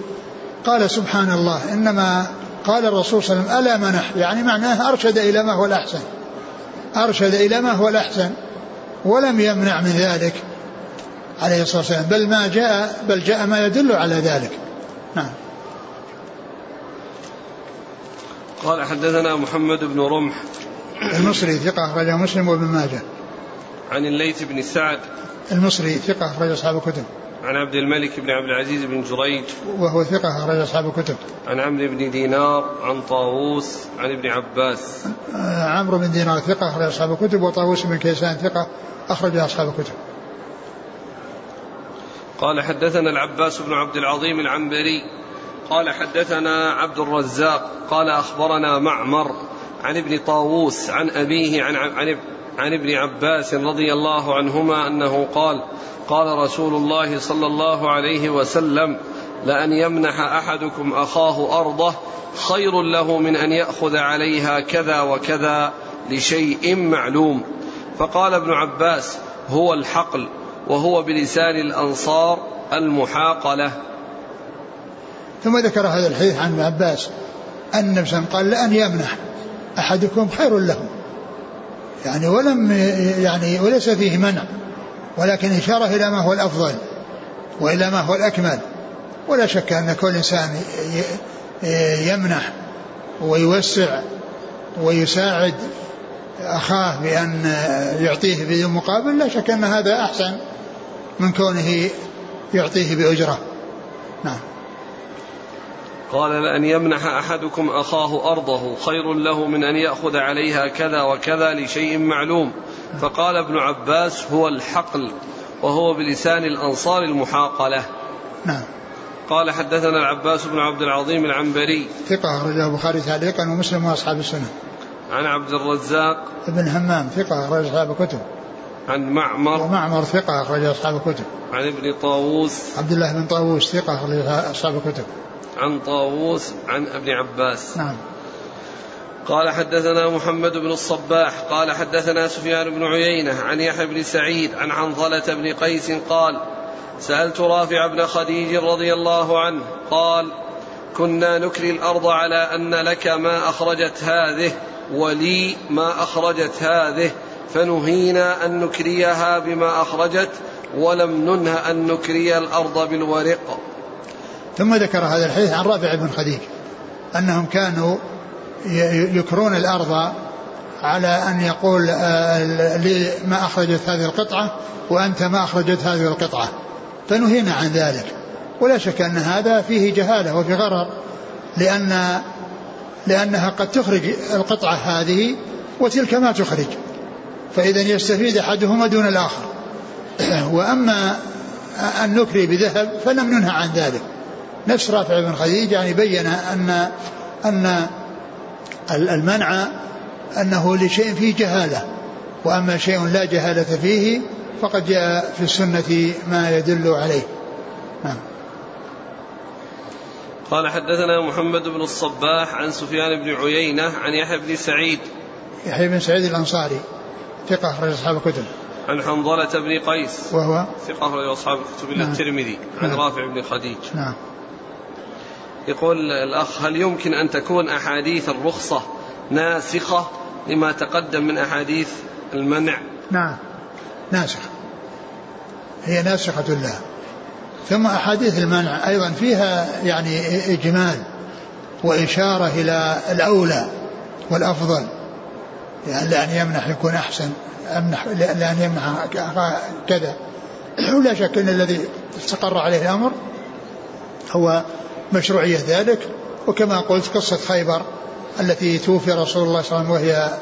قال سبحان الله. إنما قال الرسول صلى الله عليه وسلم ألا منح يعني معناه أرشد إلى ما هو الأحسن. أرشد إلى ما هو الأحسن. ولم يمنع من ذلك عليه الصلاة والسلام. بل ما جاء بل جاء ما يدل على ذلك. نعم. قال حدثنا محمد بن رمح. المصري ثقة أخرجه مسلم وابن ماجه. عن الليث بن سعد. المصري ثقة أخرج أصحاب الكتب. عن عبد الملك بن عبد العزيز بن جريج. وهو ثقة أخرج أصحاب الكتب. عن عمرو بن دينار عن طاووس عن ابن عباس. آه عمرو بن دينار ثقة أخرج أصحاب الكتب وطاووس بن كيسان ثقة أخرج أصحاب الكتب. قال حدثنا العباس بن عبد العظيم العنبري. قال حدثنا عبد الرزاق. قال أخبرنا معمر عن ابن طاووس عن أبيه عن, عن, عن ابن عباس رضي الله عنهما أنه قال قال رسول الله صلى الله عليه وسلم لأن يمنح أحدكم أخاه أرضه خير له من أن يأخذ عليها كذا وكذا لشيء معلوم. فقال ابن عباس هو الحقل وهو بلسان الأنصار المحاقلة. ثم ذكر هذا الحديث عن ابن عباس أن قال لأن يمنح أحدكم خير له يعني ولم يعني وليس فيه منع. ولكن إشارة إلى ما هو الأفضل وإلى ما هو الأكمل. ولا شك أن كل إنسان يمنح ويوسع ويساعد أخاه بأن يعطيه بدون مقابل لا شك أن هذا أحسن من كونه يعطيه بأجرة. نعم. قال لأن يمنح أحدكم أخاه أرضه خير له من أن يأخذ عليها كذا وكذا لشيء معلوم. فقال ابن عباس هو الحقل وهو بلسان الأنصار المحاقلة. نعم. قال حدثنا العباس بن عبد العظيم العنبري. ثقة أخرجه البخاري تعليقا ومسلم وأصحاب السنة. عن عبد الرزاق ابن همام ثقة أخرج أصحاب الكتب. عن معمر. ومعمر ثقة أخرج أصحاب الكتب. عن ابن طاووس. عبد الله بن طاووس ثقة أخرج أصحاب الكتب. عن طاووس عن ابن عباس. نعم. قال حدثنا محمد بن الصباح قال حدثنا سفيان بن عيينة عن يحيى بن سعيد عن عنظلة بن قيس قال سألت رافع بن خديج رضي الله عنه قال كنا نكري الأرض على أن لك ما أخرجت هذه ولي ما أخرجت هذه فنهينا أن نكريها بما أخرجت ولم ننه أن نكري الأرض بالورق. ثم ذكر هذا الحديث عن رافع بن خديج أنهم كانوا يكرون الأرض على أن يقول آه، لي ما أخرجت هذه القطعة وأنت ما أخرجت هذه القطعة. فنهينا عن ذلك. ولا شك أن هذا فيه جهالة وفي غرر لأن لأنها قد تخرج القطعة هذه وتلك ما تخرج. فإذا يستفيد أحدهما دون الآخر. وأما أن نكري بذهب فلم ننهى عن ذلك. نفس رافع بن خديج يعني بين أن أن المنع أنه لشيء فيه جهالة وأما شيء لا جهالة فيه فقد جاء في السنة ما يدل عليه. نعم. قال حدثنا محمد بن الصباح عن سفيان بن عيينة عن يحيى بن سعيد. يحيى بن سعيد الأنصاري ثقة أخرج أصحاب الكتب. عن حنظلة بن قيس وهو؟ ثقة أخرج أصحاب الكتب إلا نعم. الترمذي عن نعم. رافع بن خديج. نعم. يقول الأخ هل يمكن أن تكون أحاديث الرخصة ناسخة لما تقدم من أحاديث المنع؟ نعم. ناسخة. هي ناسخة لها ثم أحاديث المنع أيضا فيها يعني إجمال وإشارة إلى الأولى والأفضل يعني لأن يمنح يكون أحسن أمنح لأن يمنح كذا. ولا شك أن الذي استقر عليه الأمر هو مشروعية ذلك وكما قلت قصة خيبر التي توفي رسول الله صلى الله عليه وسلم وهي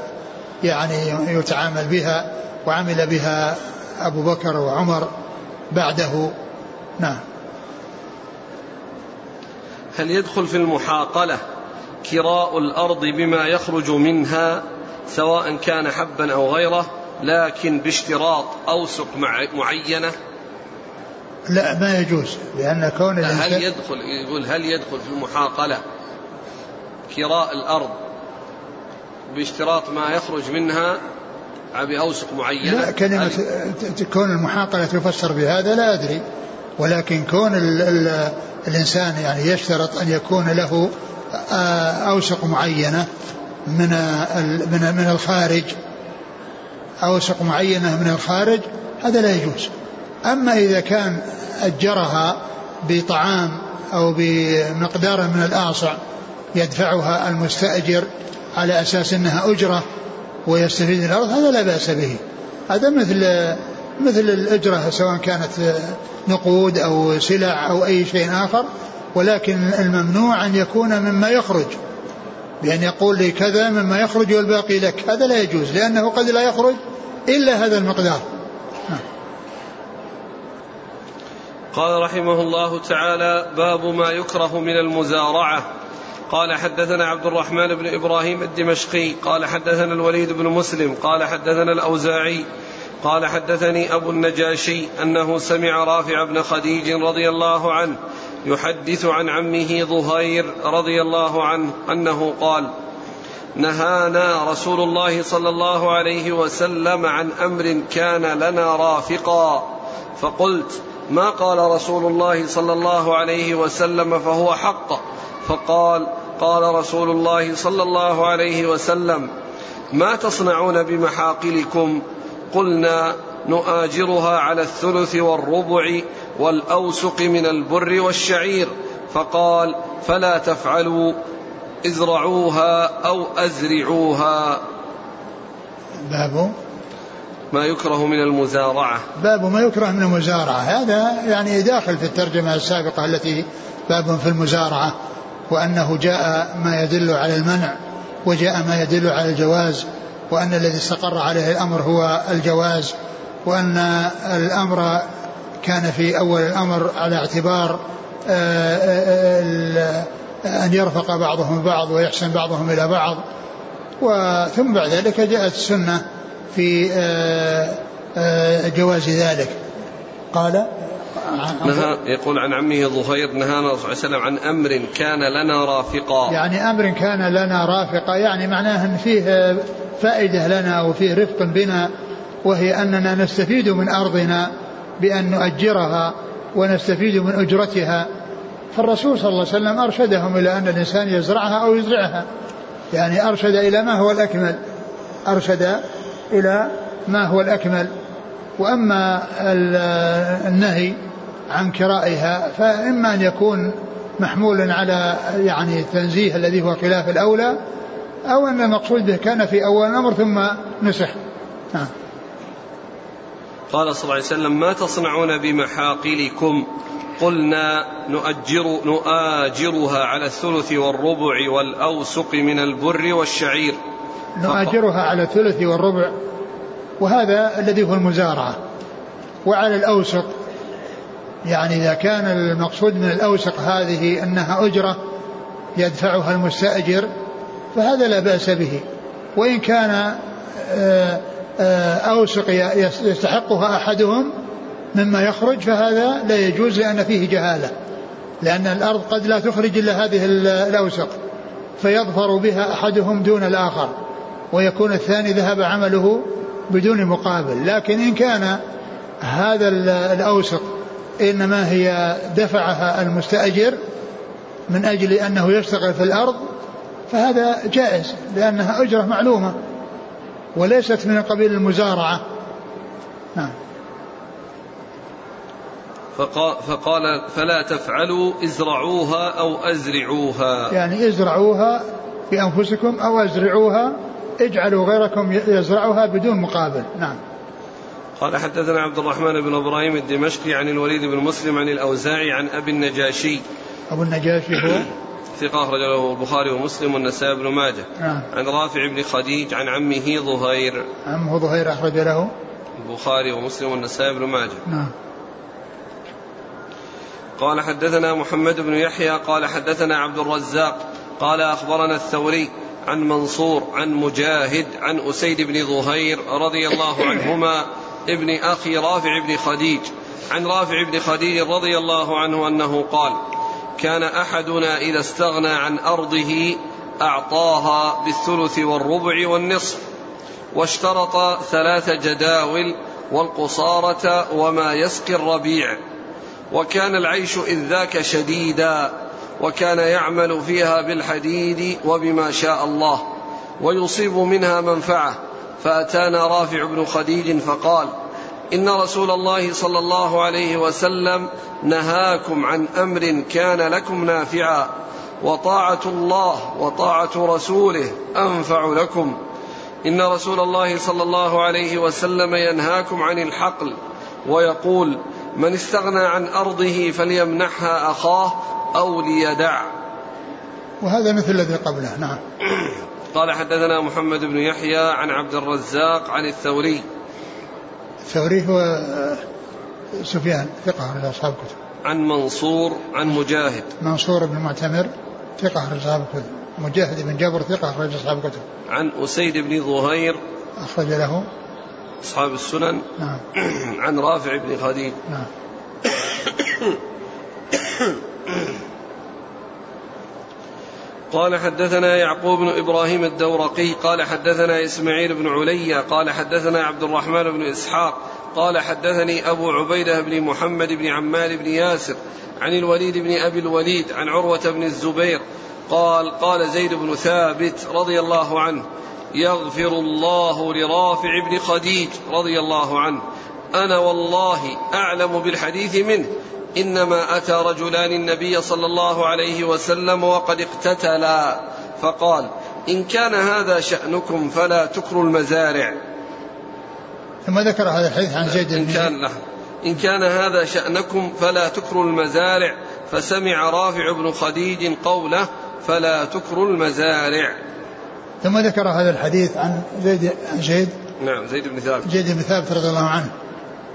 يعني يتعامل بها وعمل بها أبو بكر وعمر بعده. نعم. هل يدخل في المحاقلة كراء الأرض بما يخرج منها سواء كان حبا أو غيره لكن باشتراط أوسق معينة؟ لا ما يجوز لأن كون هل يدخل يقول هل يدخل في المحاقلة كراء الأرض باشتراط ما يخرج منها بأوسق معينة لا كلمة كون المحاقلة تفسر بهذا لا أدري ولكن كون ال ال الإنسان يعني يشترط أن يكون له آه، أوسق معينة من من من الخارج أوسق معينة من الخارج هذا لا يجوز. أما إذا كان أجرها بطعام أو بمقدار من الآصع يدفعها المستأجر على أساس أنها أجرة ويستفيد الأرض هذا لا بأس به. هذا مثل مثل الأجرة سواء كانت نقود أو سلع أو أي شيء آخر ولكن الممنوع أن يكون مما يخرج. بأن يقول لي كذا مما يخرج والباقي لك. هذا لا يجوز لأنه قد لا يخرج إلا هذا المقدار. قال رحمه الله تعالى باب ما يكره من المزارعة. قال حدثنا عبد الرحمن بن إبراهيم الدمشقي. قال حدثنا الوليد بن مسلم. قال حدثنا الأوزاعي. قال حدثني أبو النجاشي أنه سمع رافع بن خديج رضي الله عنه يحدث عن عمه ظهير رضي الله عنه أنه قال نهانا رسول الله صلى الله عليه وسلم عن أمر كان لنا رافقا. فقلت ما قال رسول الله صلى الله عليه وسلم فهو حق؟ فقال قال رسول الله صلى الله عليه وسلم ما تصنعون بمحاقلكم؟ قلنا نؤاجرها على الثلث والربع والأوسق من البر والشعير. فقال فلا تفعلوا ازرعوها أو أزرعوها. باب ما يكره من المزارعة. باب ما يكره من المزارعة. هذا يعني داخل في الترجمة السابقة التي باب في المزارعة وأنه جاء ما يدل على المنع وجاء ما يدل على الجواز وأن الذي استقر عليه الأمر هو الجواز وأن الأمر كان في أول الأمر على اعتبار آه، آه، آه، أن يرفق بعضهم بعض ويحسن بعضهم إلى بعض. وثم بعد ذلك جاءت السنة في آه، آه، جواز ذلك. قال؟ نهى يقول عن عمه ظهير نهانا صلى الله عليه وسلم عن أمر كان لنا رافقا. يعني أمر كان لنا رافقا يعني معناه أن فيه فائدة لنا وفيه رفق بنا وهي أننا نستفيد من أرضنا بأن نؤجرها ونستفيد من أجرتها. فالرسول صلى الله عليه وسلم أرشدهم إلى أن الإنسان يزرعها أو يزرعها. يعني أرشد إلى ما هو الأكمل؟ أرشد إلى ما هو الأكمل. وأما النهي عن كرائها فإما أن يكون محمولا على يعني التنزيه الذي هو خلاف الأولى أو أن المقصود به كان في أول الأمر ثم نسح نعم. قال صلى الله عليه وسلم ما تصنعون بمحاقلكم؟ قلنا نؤجر نؤاجرها على الثلث والربع والأوسق من البر والشعير. نؤجرها على الثلث والربع وهذا الذي هو المزارعة. وعلى الأوسق يعني إذا كان المقصود من الأوسق هذه أنها أجرة يدفعها المستأجر فهذا لا بأس به. وإن كان آه، آه، أوسق يستحقها أحدهم مما يخرج فهذا لا يجوز لأن فيه جهالة. لأن الأرض قد لا تخرج إلا هذه الأوسق فيظفر بها أحدهم دون الآخر. ويكون الثاني ذهب عمله بدون مقابل. لكن إن كان هذا الأوسق إنما هي دفعها المستأجر من أجل أنه يشتغل في الأرض فهذا جائز لأنها أجرة معلومة وليست من قبيل المزارعة. نعم. فقال, فقال فلا تفعلوا ازرعوها أو أزرعوها. يعني ازرعوها بأنفسكم أو أزرعوها اجعلوا غيركم يزرعها بدون مقابل. نعم. قال حدثنا عبد الرحمن بن إبراهيم الدمشقي عن الوليد بن مسلم عن الأوزاعي عن أبي النجاشي. أبو النجاشي هو؟ ثقة أخرج له البخاري ومسلم والنسائي بن ماجه. نعم. عن رافع بن خديج عن عمه ظهير. عمه ظهير أخرج له؟ البخاري ومسلم والنسائي بن ماجه. نعم. قال حدثنا محمد بن يحيى قال حدثنا عبد الرزاق قال أخبرنا الثوري عن منصور عن مجاهد عن أسيد بن ظهير رضي الله عنهما ابن أخي رافع بن خديج. عن رافع بن خديج رضي الله عنه أنه قال كان أحدنا إذا استغنى عن أرضه أعطاها بالثلث والربع والنصف واشترط ثلاث جداول والقصارة وما يسقي الربيع. وكان العيش إذ ذاك شديدا. وكان يعمل فيها بالحديد وبما شاء الله ويصيب منها منفعة. فأتانا رافع بن خديج فقال إن رسول الله صلى الله عليه وسلم نهاكم عن أمر كان لكم نافعا وطاعة الله وطاعة رسوله أنفع لكم. إن رسول الله صلى الله عليه وسلم ينهاكم عن الحقل ويقول من استغنى عن أرضه فليمنحها أخاه أو ليدع وهذا مثل الذي قبله نعم قال حدثنا محمد بن يحيى عن عبد الرزاق عن الثوري الثوري هو آه، سفيان ثقة أخرج أصحاب الكتب. عن منصور عن مجاهد. منصور بن معتمر ثقة أخرج أصحاب الكتب. مجاهد بن جبر ثقة أخرج أصحاب الكتب. عن أسيد بن ظهير أخرج له أصحاب السنن. نعم. عن رافع بن خديج. نعم. قال حدثنا يعقوب بن إبراهيم الدورقي قال حدثنا إسماعيل بن علي قال حدثنا عبد الرحمن بن إسحاق قال حدثني أبو عبيدة بن محمد بن عمال بن ياسر عن الوليد بن أبي الوليد عن عروة بن الزبير قال قال زيد بن ثابت رضي الله عنه يغفر الله لرافع بن خديج رضي الله عنه أنا والله أعلم بالحديث منه إنما أتى رجلان النبي صلى الله عليه وسلم وقد اقتتلا. فقال إن كان هذا شأنكم فلا تكروا المزارع. ثم ذكر هذا الحديث عن زيد إن كان إن كان هذا شأنكم فلا تكروا المزارع. فسمع رافع بن خديج قوله فلا تكروا المزارع. ثم ذكر هذا الحديث عن زيد عن زيد. نعم زيد بن ثابت. زيد بن ثابت رضي الله عنه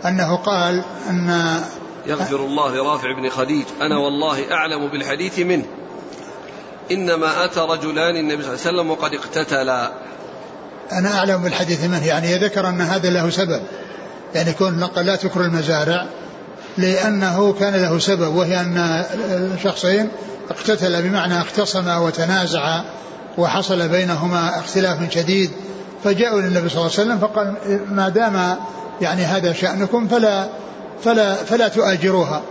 أنه قال أن يغفر الله لرافع بن خديج. أنا والله أعلم بالحديث منه. إنما أتى رجلان النبي صلى الله عليه وسلم وقد اقتتلا. أنا أعلم بالحديث منه. يعني ذكر أن هذا له سبب. يعني كون لا تكر المزارع لأنه كان له سبب وهي أن شخصين اقتتل بمعنى اختصما وتنازعا وحصل بينهما اختلاف شديد. فجاءوا للنبي صلى الله عليه وسلم فقال ما دام يعني هذا شأنكم فلا فلا فلا تؤاجروها.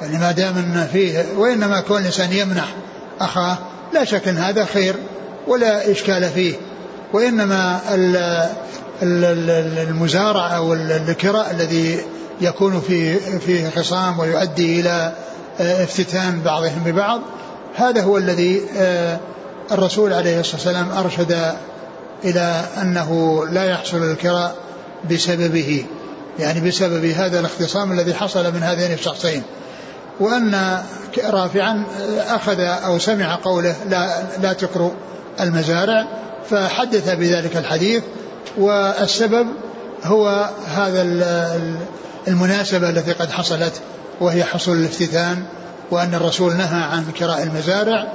يعني ما دام إن فيه وإنما كون الانسان يمنح أخاه لا شك إن هذا خير ولا إشكال فيه. وإنما المزارع أو الكراء الذي يكون في فيه خصام ويؤدي إلى آه، افتتان بعضهم ببعض هذا هو الذي آه، الرسول عليه الصلاة والسلام أرشد إلى أنه لا يحصل الكراء بسببه. يعني بسبب هذا الاختصام الذي حصل من هذين الشخصين. وأن رافعا أخذ أو سمع قوله لا, لا تكروا المزارع فحدث بذلك الحديث والسبب هو هذا المناسبة التي قد حصلت وهي حصول الافتتان وأن الرسول نهى عن كراء المزارع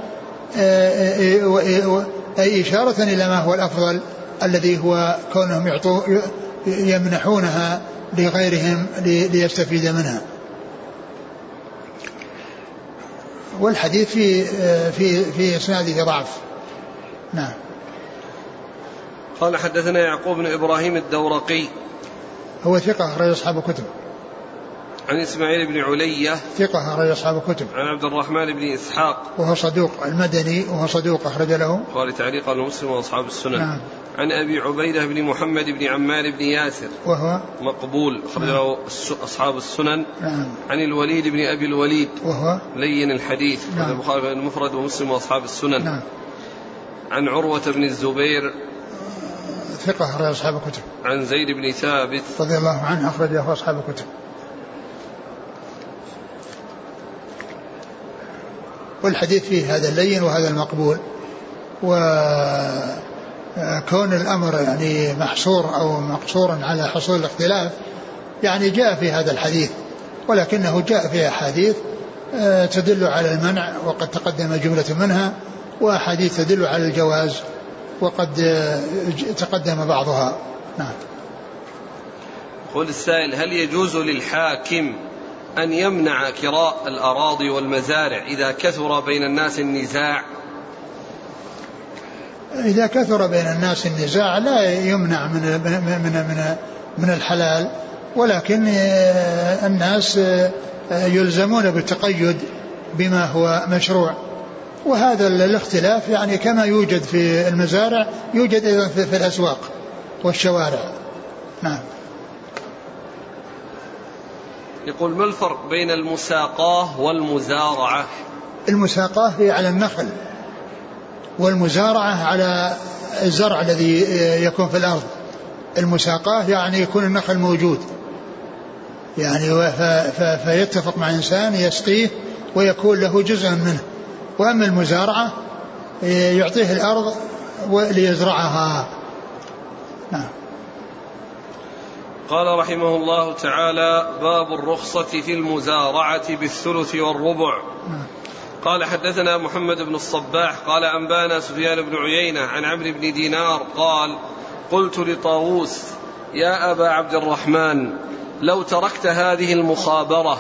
أي إشارة إلى ما هو الأفضل الذي هو كونهم يعطوا يمنحونها لغيرهم ليستفيد منها. والحديث في في في إسناده ضعف. نعم. قال حدثنا يعقوب بن إبراهيم الدورقي. هو ثقة أخرج أصحاب الكتب. عن إسماعيل بن علية ثقة أخرج أصحاب الكتب. عن عبد الرحمن بن إسحاق وهو صدوق المدني وهو صدوق أخرج له. قال تعليقا مسلم وأصحاب السنن نعم. عن أبي عبيدة بن محمد بن عمار بن ياسر. وهو؟ مقبول أخرج له أصحاب السنن. نعم. عن الوليد بن أبي الوليد. وهو؟ لين الحديث. نعم. البخاري المفرد ومسلم وأصحاب السنن. نعم. عن عروة بن الزبير. ثقة أخرج أصحاب الكتب. عن زيد بن ثابت. رضي الله عنه أخرجه أصحاب الكتب. والحديث فيه هذا اللين وهذا المقبول. وكون الأمر يعني محصور أو مقصورا على حصول الاختلاف يعني جاء في هذا الحديث ولكنه جاء في أحاديث آه، تدل على المنع وقد تقدم جملة منها وأحاديث تدل على الجواز وقد آه، تقدم بعضها. نعم. يقول السائل هل يجوز للحاكم أن يمنع كراء الأراضي والمزارع إذا كثر بين الناس النزاع. إذا كثر بين الناس النزاع لا يمنع من من من من الحلال ولكن الناس يلزمون بالتقيد بما هو مشروع. وهذا الاختلاف يعني كما يوجد في المزارع يوجد أيضا في, في الأسواق والشوارع. نعم. يقول ما الفرق بين المساقاة والمزارعة؟ المساقاة هي على النخل والمزارعة على الزرع الذي يكون في الأرض. المساقاة يعني يكون النخل موجود. يعني فيتفق مع إنسان يسقيه ويكون له جزء منه. وأما المزارعة يعطيه الأرض ليزرعها. نعم. قال رحمه الله تعالى باب الرخصة في المزارعة بالثلث والربع. قال حدثنا محمد بن الصباح قال أنبانا سفيان بن عيينة عن عمرو بن دينار قال قلت لطاووس يا أبا عبد الرحمن لو تركت هذه المخابرة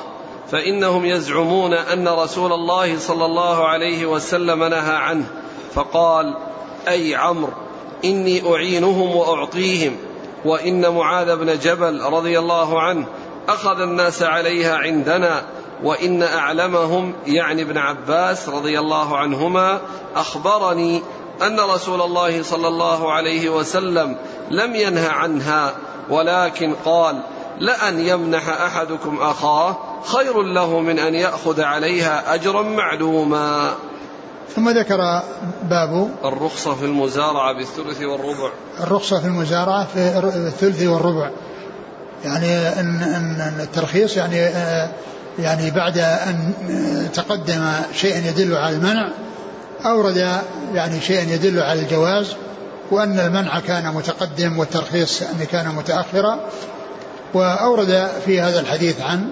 فإنهم يزعمون أن رسول الله صلى الله عليه وسلم نهى عنه فقال أي عمرو إني أعينهم وأعطيهم. وإن معاذ بن جبل رضي الله عنه أخذ الناس عليها عندنا وإن أعلمهم يعني ابن عباس رضي الله عنهما أخبرني أن رسول الله صلى الله عليه وسلم لم ينه عنها ولكن قال لأن يمنح أحدكم أخاه خير له من أن يأخذ عليها أجرا معلوما. ثم ذكر باب الرخصة في المزارعة بالثلث والربع. الرخصة في المزارعة في الثلث والربع. يعني أن أن الترخيص يعني يعني بعد أن تقدم شيء يدل على المنع أورد يعني شيئا يدل على الجواز وأن المنع كان متقدم والترخيص يعني كان متأخرا. وأورد في هذا الحديث عن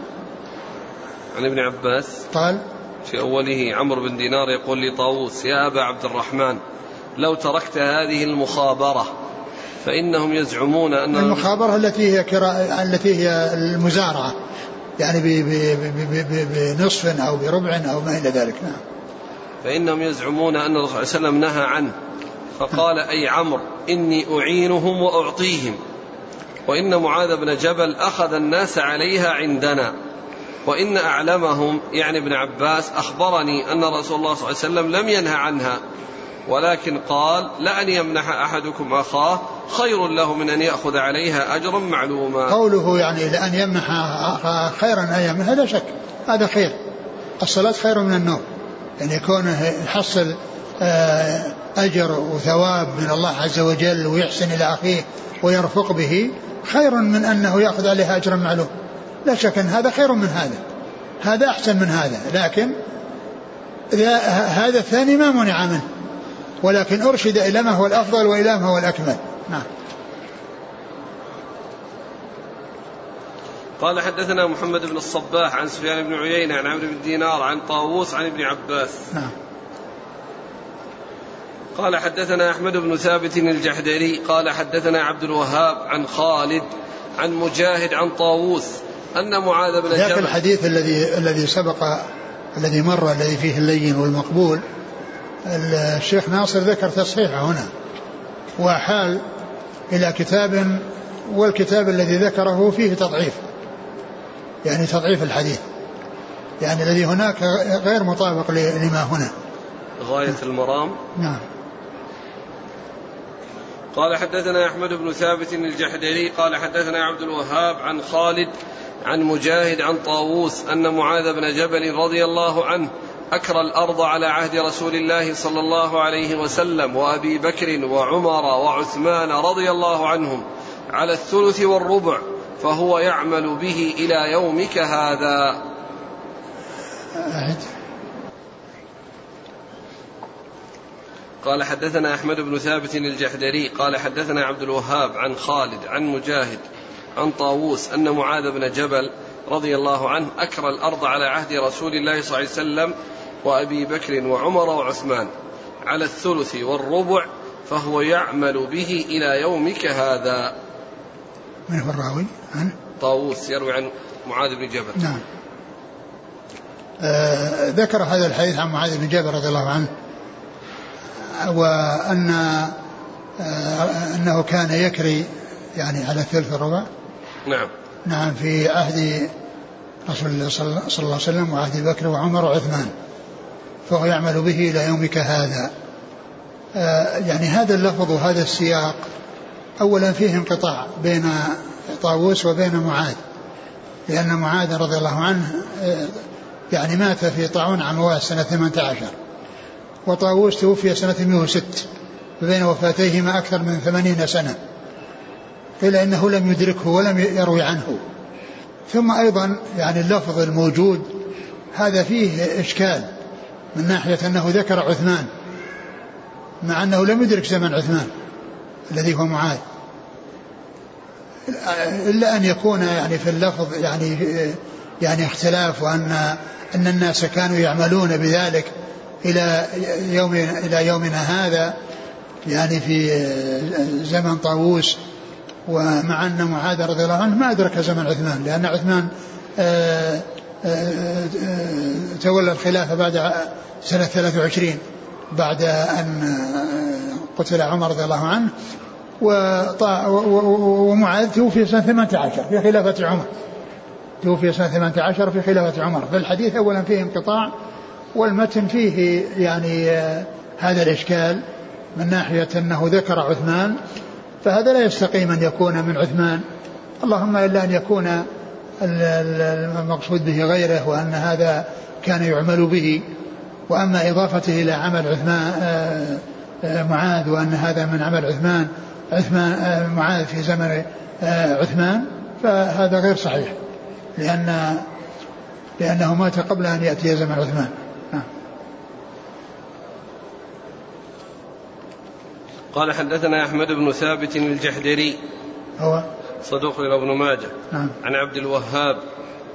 عن ابن عباس. قال في أوله عمرو بن دينار يقول لطاووس يا أبا عبد الرحمن لو تركت هذه المخابرة فإنهم يزعمون أن المخابرة التي هي كرا... التي هي المزارعة يعني بنصف أو بربع أو ما إلى ذلك نعم. فإنهم يزعمون أن الرسول صلى الله عليه وسلم نهى عنه فقال أي عمرو إني أعينهم وأعطيهم وإن معاذ بن جبل أخذ الناس عليها عندنا. وإن أعلمهم يعني ابن عباس أخبرني أن رسول الله صلى الله عليه وسلم لم ينهى عنها ولكن قال لأن يمنح أحدكم أخاه خير له من أن يأخذ عليها أجرا معلوما. قوله يعني لأن يمنح أخاه خيرا أن يمنح هذا شك هذا خير الصلاة خير من النوم يعني كونه يحصل آه، أجر وثواب من الله عز وجل ويحسن إلى أخيه ويرفق به خير من أنه يأخذ عليها أجرا معلوم. لا شك أن هذا خير من هذا. هذا أحسن من هذا. لكن هذا الثاني ما منع منه. ولكن أرشد إلى ما هو الأفضل وإلى ما هو الأكمل. نعم. قال حدثنا محمد بن الصباح عن سفيان بن عيينة عن عمرو بن دينار عن طاووس عن ابن عباس. نعم. قال حدثنا أحمد بن ثابت الجحدري قال حدثنا عبد الوهاب عن خالد عن مجاهد عن طاووس أن معاذ بن جبل الحديث الذي الذي سبق الذي مر الذي فيه اللين والمقبول الشيخ ناصر ذكر تصحيحه هنا. وحال إلى كتاب والكتاب الذي ذكره فيه تضعيف. يعني تضعيف الحديث. يعني الذي هناك غير مطابق لما هنا. غاية المرام. نعم. قال حدثنا أحمد بن ثابت الجحدري قال حدثنا عبد الوهاب عن خالد عن مجاهد عن طاووس أن معاذ بن جبل رضي الله عنه أكرى الأرض على عهد رسول الله صلى الله عليه وسلم وأبي بكر وعمر وعثمان رضي الله عنهم على الثلث والربع فهو يعمل به إلى يومك هذا. قال حدثنا أحمد بن ثابت الجحدري قال حدثنا عبد الوهاب عن خالد عن مجاهد عن طاووس أن معاذ بن جبل رضي الله عنه أكرى الأرض على عهد رسول الله صلى الله عليه وسلم وأبي بكر وعمر وعثمان على الثلث والربع فهو يعمل به إلى يومك هذا. من هو الراوي؟ عن طاووس يروي عن معاذ بن جبل. نعم. آه ذكر هذا الحديث عن معاذ بن جبل رضي الله عنه. وأن آه أنه كان يكري يعني على ثلث الربع. نعم. نعم في عهد رسول الله صلى الله عليه وسلم وعهد بكر وعمر وعثمان. فهو يعمل به إلى يومك هذا. آه يعني هذا اللفظ وهذا السياق أولا فيه انقطاع بين طاووس وبين معاذ. لأن معاذ رضي الله عنه آه يعني مات في طاعون عمواس سنة 18 وطاووس توفي سنة 106 فبين وفاتيهما أكثر من ثمانين سنة إلا أنه لم يدركه ولم يروي عنه. ثم أيضا يعني اللفظ الموجود هذا فيه إشكال من ناحية أنه ذكر عثمان مع أنه لم يدرك زمن عثمان الذي هو معاذ. إلا أن يكون يعني في اللفظ يعني يعني اختلاف وأن أن الناس كانوا يعملون بذلك. إلى يوم إلى يومنا هذا يعني في زمن طاووس ومع أن معاذ رضي الله عنه ما أدرك زمن عثمان لأن عثمان آه، آه، آه، تولى الخلافة بعد سنة 23 بعد أن قتل عمر رضي الله عنه ومعاذ توفي سنة 18 في خلافة عمر. توفي سنة 18 في خلافة عمر. فالحديث أولا فيه انقطاع والمتن فيه يعني هذا الإشكال من ناحية أنه ذكر عثمان فهذا لا يستقيم أن يكون من عثمان. اللهم إلا أن يكون المقصود به غيره وأن هذا كان يعمل به. وأما إضافته إلى عمل عثمان آه، آه، معاذ وأن هذا من عمل عثمان عثمان آه، معاذ في زمن عثمان فهذا غير صحيح لأن لأنه مات قبل أن يأتي زمن عثمان. قال حدثنا أحمد بن ثابت الجحدري. هو؟ صدوق إلى ابن ماجه. نعم. عن عبد الوهاب.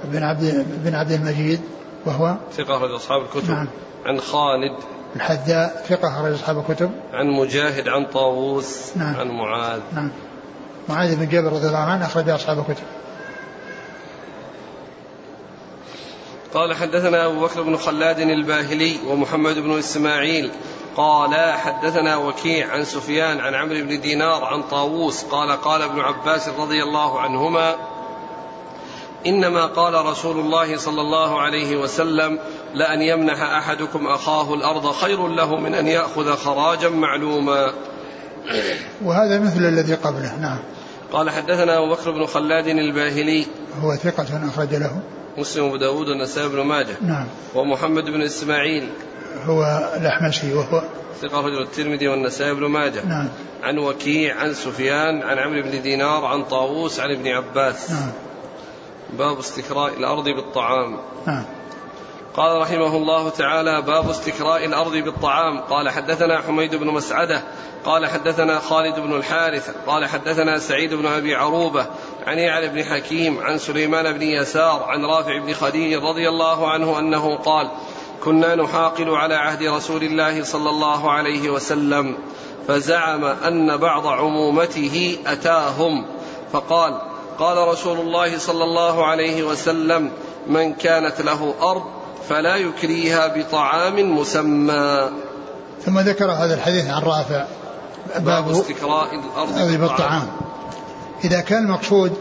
بن عبد بن عبد المجيد وهو؟ ثقة أخرج أصحاب الكتب. نعم. عن خالد. الحذاء ثقة أخرج أصحاب الكتب. عن مجاهد عن طاووس. نعم. عن معاذ. نعم. معاذ بن جبل رضي الله عنه أخرج أصحاب الكتب. قال حدثنا أبو بكر بن خلاد الباهلي ومحمد بن إسماعيل. قال حدثنا وكيع عن سفيان عن عمرو بن دينار عن طاووس قال قال ابن عباس رضي الله عنهما إنما قال رسول الله صلى الله عليه وسلم لأن يمنح أحدكم أخاه الأرض خير له من أن يأخذ خراجا معلوما. وهذا مثل الذي قبله نعم. قال حدثنا أبو بكر بن خلاد الباهلي. هو ثقة أخرج له. مسلم وأبو داود والنسائي بن ماجه. نعم. ومحمد بن إسماعيل. هو الأحمسي وهو ثقة رجل الترمذي والنسائي بن ماجه. نعم. عن وكيع عن سفيان عن عمرو بن دينار عن طاووس عن ابن عباس. نعم. باب استكراء الأرض بالطعام. نعم. قال رحمه الله تعالى باب استكراء الأرض بالطعام. قال حدثنا حميد بن مسعدة. قال حدثنا خالد بن الحارث. قال حدثنا سعيد بن أبي عروبة. عن يعلى بن حكيم عن سليمان بن يسار عن رافع بن خديج رضي الله عنه أنه قال كنا نحاقل على عهد رسول الله صلى الله عليه وسلم فزعم أن بعض عمومته أتاهم. فقال قال رسول الله صلى الله عليه وسلم من كانت له أرض فلا يكريها بطعام مسمى. ثم ذكر هذا الحديث عن رافع باب استكراء الأرض بالطعام. إذا كان المقصود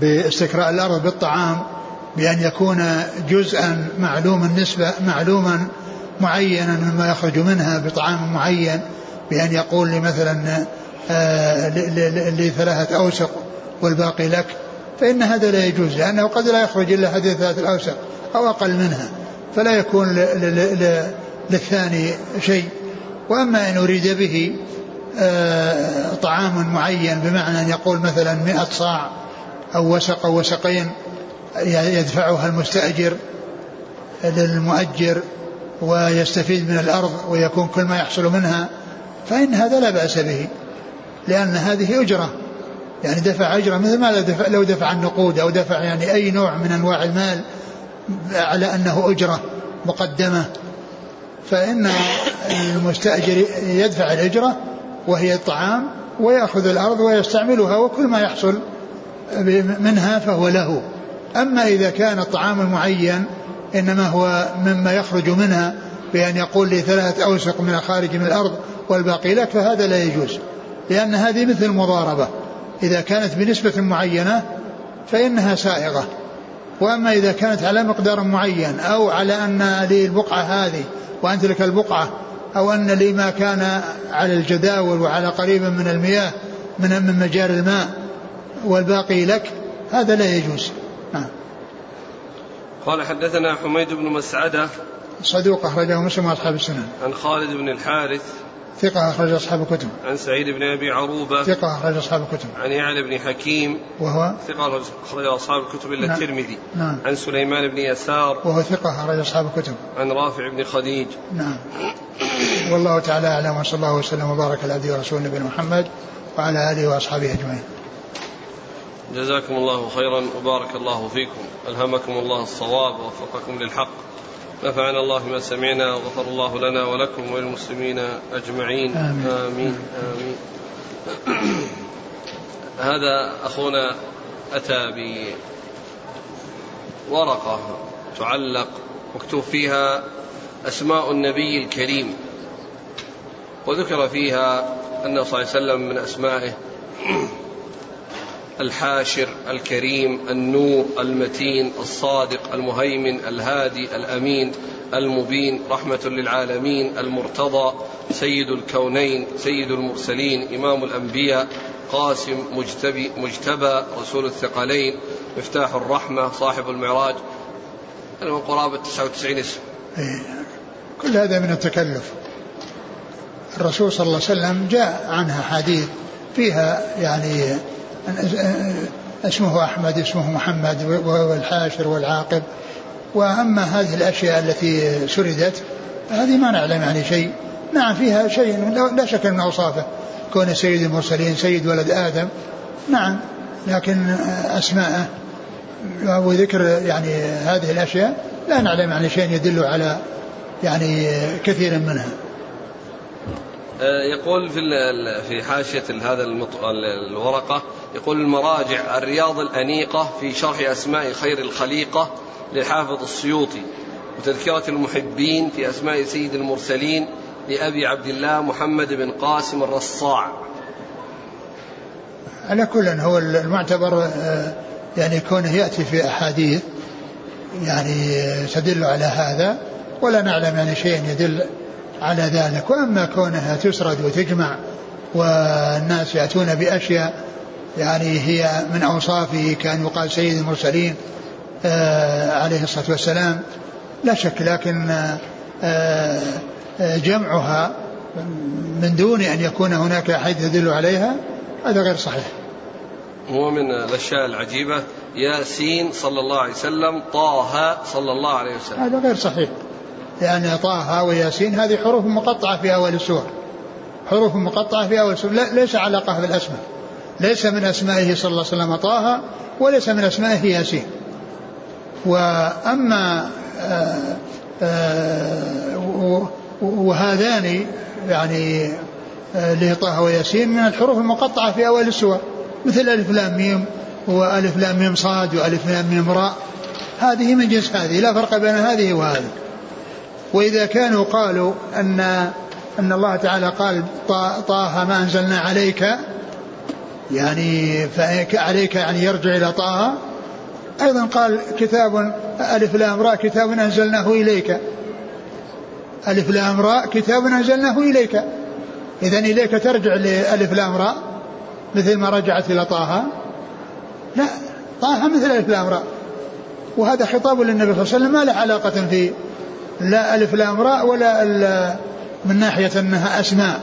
باستكراء الأرض بالطعام بأن يكون جزءا معلوم النسبة معلوما معينا مما يخرج منها بطعام معين بأن يقول مثلا آه، لثلاثة أوسق والباقي لك فإن هذا لا يجوز لأنه قد لا يخرج إلا هذه الثلاثة الأوسق أو أقل منها فلا يكون للثاني شيء. وأما إن أريد به آه، طعام معين بمعنى أن يقول مثلا مئة صاع أو وسق أو وسقين يدفعها المستأجر للمؤجر ويستفيد من الأرض ويكون كل ما يحصل منها فإن هذا لا بأس به لأن هذه أجرة. يعني دفع أجرة مثل ما لو دفع النقود أو دفع يعني أي نوع من أنواع المال على أنه أجرة مقدمة. فإن المستأجر يدفع الأجرة وهي الطعام ويأخذ الأرض ويستعملها وكل ما يحصل منها فهو له. أما إذا كان الطعام المعين إنما هو مما يخرج منها بأن يقول لي ثلاثة أوسق من الخارج من الأرض والباقي لك فهذا لا يجوز لأن هذه مثل المضاربة. إذا كانت بنسبة معينة فإنها سائغة. وأما إذا كانت على مقدار معين أو على أن لي البقعة هذه وأنت لك البقعة أو أن لي ما كان على الجداول وعلى قريب من المياه من من مجاري الماء والباقي لك هذا لا يجوز. نعم قال حدثنا حميد بن مسعدة صدوق أخرجه مسلم وأصحاب السنن عن خالد بن الحارث ثقة أخرج أصحاب الكتب. عن سعيد بن أبي عروبة. ثقة أخرج أصحاب الكتب. عن يعلى بن حكيم. وهو ثقة أخرج أصحاب الكتب إلا نعم. الترمذي. نعم. عن سليمان بن يسار. وهو ثقة أخرج أصحاب الكتب. عن رافع بن خديج. نعم. والله تعالى أعلم وصلى الله وسلم وبارك على عبده ورسوله نبينا محمد وعلى آله وأصحابه أجمعين. جزاكم الله خيرا وبارك الله فيكم. ألهمكم الله الصواب ووفقكم للحق. نفعنا الله بما سمعنا وغفر الله لنا ولكم وللمسلمين أجمعين. آمين. آمين, آمين. هذا أخونا أتى بورقة تعلق مكتوب فيها أسماء النبي الكريم. وذكر فيها أنه صلى الله عليه وسلم من أسمائه. الحاشر الكريم النور المتين الصادق المهيمن الهادي الأمين المبين رحمة للعالمين المرتضى سيد الكونين سيد المرسلين إمام الأنبياء قاسم مجتبي مجتبى رسول الثقلين مفتاح الرحمة صاحب المعراج. من قرابة 99 اسم. إيه، كل هذا من التكلف. الرسول صلى الله عليه وسلم جاء عنها حديث فيها يعني اسمه أحمد اسمه محمد وهو الحاشر والعاقب. وأما هذه الأشياء التي سردت هذه ما نعلم يعني شيء. نعم فيها شيء لا شك من أوصافه كون سيد المرسلين سيد ولد آدم. نعم لكن أسماءه وذكر يعني هذه الأشياء لا نعلم يعني شيء يدل على يعني كثير منها. آه، يقول في في حاشية هذا الورقة يقول المراجع الرياض الأنيقة في شرح أسماء خير الخليقة للحافظ السيوطي وتذكرة المحبين في أسماء سيد المرسلين لأبي عبد الله محمد بن قاسم الرصاع. على كل هو المعتبر آه، يعني كونه يأتي في أحاديث يعني تدل على هذا ولا نعلم يعني شيء يدل على ذلك وأما كونها تسرد وتجمع والناس يأتون بأشياء يعني هي من أوصافه كأن يقال سيد المرسلين آه عليه الصلاة والسلام. لا شك لكن آه جمعها من دون أن يكون هناك أحد يدل عليها هذا غير صحيح. هو من الأشياء العجيبة ياسين صلى الله عليه وسلم طه صلى الله عليه وسلم. هذا غير صحيح. لأن طه وياسين هذه حروف مقطعة في أول السور. حروف مقطعة في أول السور. ليس علاقة بالأسماء ليس من أسمائه صلى الله عليه وسلم طه وليس من أسمائه ياسين. وأما آه، آه، وهذان يعني آه، لطه وياسين من الحروف المقطعة في أول السور مثل ألف لام ميم وألف لام ميم صاد وألف لام ميم راء. هذه من جنس هذه لا فرق بين هذه وهذه. وإذا كانوا قالوا أن أن الله تعالى قال طه ما أنزلنا عليك يعني عليك يعني يرجع إلى طه. أيضا قال كتاب ألف لام راء كتاب أنزلناه إليك. ألف لام راء كتاب أنزلناه إليك. إذا إليك ترجع لألف لام راء مثل ما رجعت إلى طه. لا طه مثل ألف لام راء. وهذا خطاب للنبي صلى الله عليه وسلم. ما له علاقة في لا ألف لام راء ولا من ناحية أنها أسماء.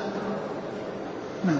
نعم.